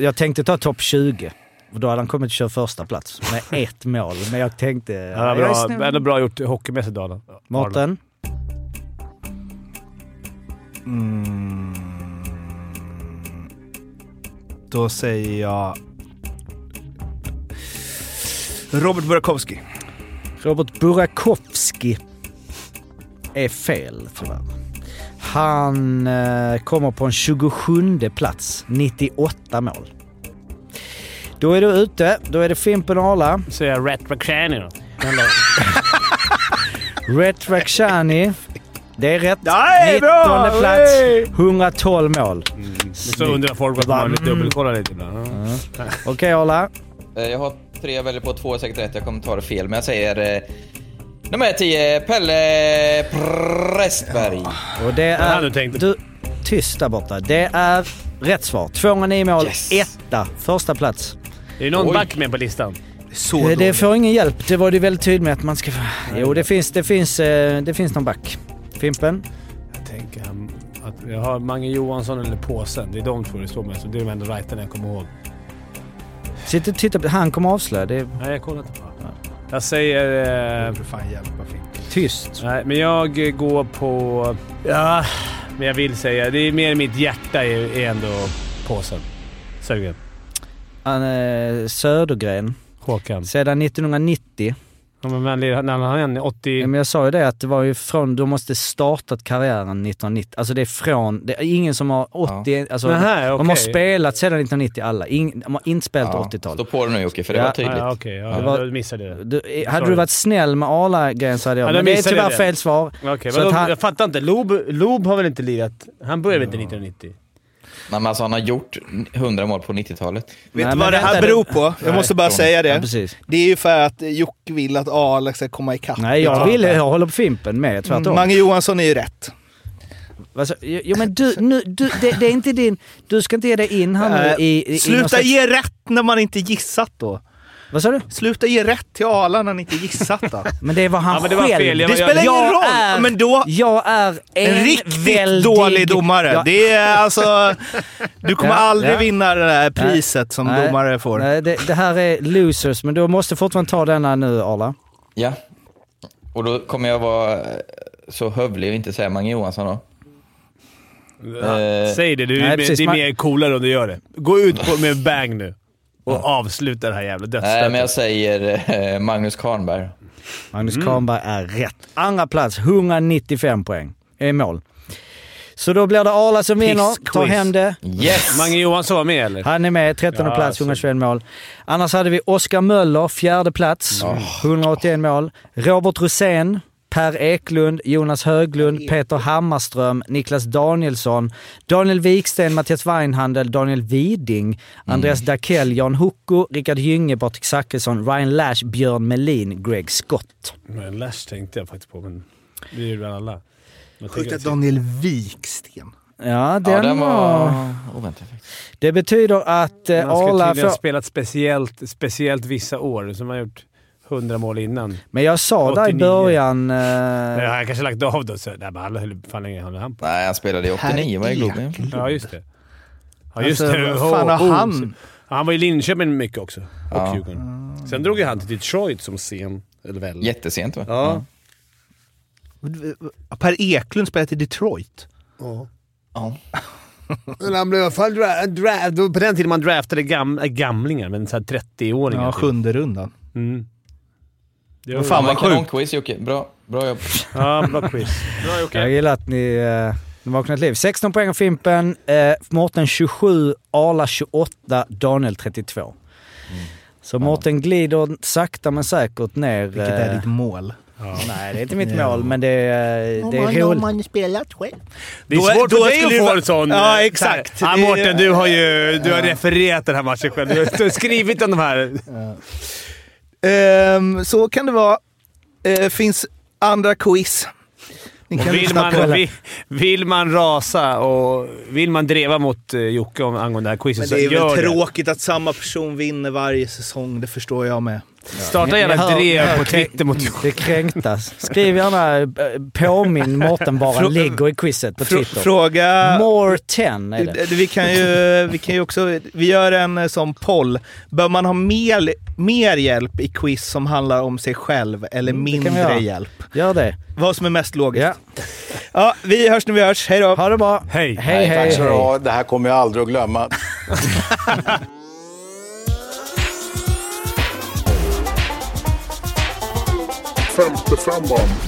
Jag tänkte ta topp 20. För då hade han kommit att köra första plats med ett mål. Men jag tänkte... Ja, jag är bra, ändå bra gjort hockeymässigt Arla. Mårten? Mm. Då säger jag... Robert Burakovsky. Robert Burakovsky är fel tyvärr. Han eh, kommer på en 27 plats, 98 mål. Då är du ute. Då är det Fimpen och Arla. Säger jag Rat Rakhshani då? Ret Rakhshani. Det är rätt. Nej, 19 bra! plats, Hey! 112 mål. Så undrar folk varför man vill dubbelkolla lite ibland. Ja. Okej Arla. Eh, Jag har tre jag väljer på, två är säkert rätt. Jag kommer ta det fel, men jag säger eh, nummer 10, Pelle Prästberg. Och det är... du tänkt? Du, tyst där borta. Det är rätt svar. 209 mål, Yes. etta, första plats. Är det någon Oj. back med på listan? Så Eh, Det dåligt. får ingen hjälp. Det var du väldigt tydlig med att man ska... Jo, det finns, det finns, eh, det finns någon back. Fimpen? Jag tänker att jag har Mange Johansson eller Påsen. Det är de två det står med. Så det är de enda rightarna jag kommer ihåg. Sitt och titta på... Han kommer avslöja. Det Nej, jag kollar inte på Jag säger... Eh, Borde fan hjälpa Fimpen. tyst. nej, men jag går på... Ja, men jag vill säga... Det är mer mitt hjärta är, är ändå Påsen. Södergren. Södergren. Håkan. Sedan 1990. Ja, men när han är 80... Ja, men jag sa ju det att det var ju från... Du måste startat karriären 1990. Alltså det är från... Det är ingen som har 80... Alltså, Nähä, De har spelat sedan 1990 alla. Ing, de har inte spelat Ja, 80-tal. Stå på det nu Jocke, för det Ja. var tydligt. Ja, Okej, ja, Det var- då missade jag det. Du, eh, hade Sorry. du varit snäll med Arla-grejen så hade jag... Ja, men det är jag tyvärr det. fel svar. Så men då, han- jag fattar inte. Loob har väl inte lirat... Han började väl inte 1990? Nej, men alltså, han har gjort 100 mål på 90-talet. Vet Nej, du vad det här beror på? Jag Nej, måste bara säga det. Ja. Det är ju för att Jocke vill att Alex ska komma ikapp. Nej, jag Ja. vill jag håller på Fimpen med. Tvärtom. Mange Johansson är ju rätt. Alltså, jo men du, nu, du det, det är inte din... Du ska inte ge dig in här nu Äh, i... i, Sluta ge rätt när man inte gissat då. Vad sa du? Sluta ge rätt till Arla när ni inte gissat då. Men det var han Ja, men det var själv. fel. Jag- Det spelar ingen jag roll! Är, men då, Jag är en, en riktigt väldig- dålig domare. Ja, Det är alltså... Du kommer Ja, aldrig ja. vinna det där priset som Nej, domare får. Nej, det, det här är losers, men du måste fortfarande ta denna nu Arla. Ja. Och då kommer jag vara så hövlig och inte säga Mange Johansson då. Eh, Säg det. Du, nej, det precis. är Man- mer coolare om du gör det. Gå ut på, med en bang nu och avsluta det här jävla Nej, dödsstötet. men jag säger eh, Magnus Kahnberg. Magnus Kahnberg är rätt. Andra plats, 195 poäng. Är mål. Så då blir det Arla som vinner, Pissquiz. tar hem det. Yes! Mange Johansson var med eller? Han är med, 13 Ja, plats, så- 121 mål. Annars hade vi Oskar Möller, fjärde plats, 181 mål. Robert Rosén, Per Eklund, Jonas Höglund, Peter Hammarström, Niklas Danielsson, Daniel Wiksten, Mattias Weinhandel, Daniel Widing, Andreas Dakell, Jan Hucko, Rickard Gynge, Patrik Zackrisson, Ryan Lash, Björn Melin, Greg Scott. Men Lash tänkte jag faktiskt på, men det är ju väl alla. Sjukt att Daniel Wiksten. Ja, den, Ja, den var... var oväntad faktiskt. Det betyder att eh, Han ska Arla... tydligen ha spelat speciellt, speciellt vissa år, som har gjort 100 mål innan. Men jag sa där i 89. början... Eh... Men jag har kanske lagt av då, så nej, men alla höll fan länge höll han på. Nej, han spelade i 89 var i Globen. Ja, just det. Ja, just Alltså, det. vad fan har Oh, han? Ja, Han var i Linköping mycket också. Och Ja. Djurgården. Sen drog ju han till Detroit som sen, eller väl? Jättesent va? Ja. Per Eklund spelade i Detroit. Ja. Men han blev fan dra, dra, då på den tiden man draftade gam, gamlingar, men så här 30-åringar. Ja, sjunde rundan. Mm. Det var fan vad sjukt. kanonquiz Jocke. Bra, bra jobb. Ja, bra quiz. Bra Jocke. Jag gillar att ni, eh, ni vaknat liv. 16 poäng av Fimpen, eh, Mårten 27, Arla 28, Daniel 32. Så Mårten glider sakta men säkert ner. Vilket är eh, ditt mål? Nej, det är inte mitt mål, men det, är- det är roligt. man spelat själv. Det är Då- svårt då för dig skulle att få en sån... Ja, eh, exakt. Ja, Det- Mårten, du har ju du har refererat den här matchen själv. Du har- skrivit om de här. Ehm, så kan det vara. Eh, finns andra quiz. Vill, man, vill, vill man rasa och vill man dreva mot uh, Jocke om, angående det här quizet Men så det är gör väl det. tråkigt att samma person vinner varje säsong, det förstår jag med. Starta gärna ett drev på Twitter mot. Det kränktas. Skriv gärna eh, påminn Mårten bara ligger i quizet på Twitter. fråga... More 10 är det. Vi kan, ju, vi kan ju också, vi gör en eh, som poll. Bör man ha mer, mer hjälp i quiz som handlar om sig själv eller Mm, mindre hjälp? Gör det. Vad som är mest logiskt. Ja. Ja, vi hörs när vi hörs. Hej då! Ha det bra. Hej. Hej, hej, Tack så du hej. Det här kommer jag aldrig att glömma. femte femman.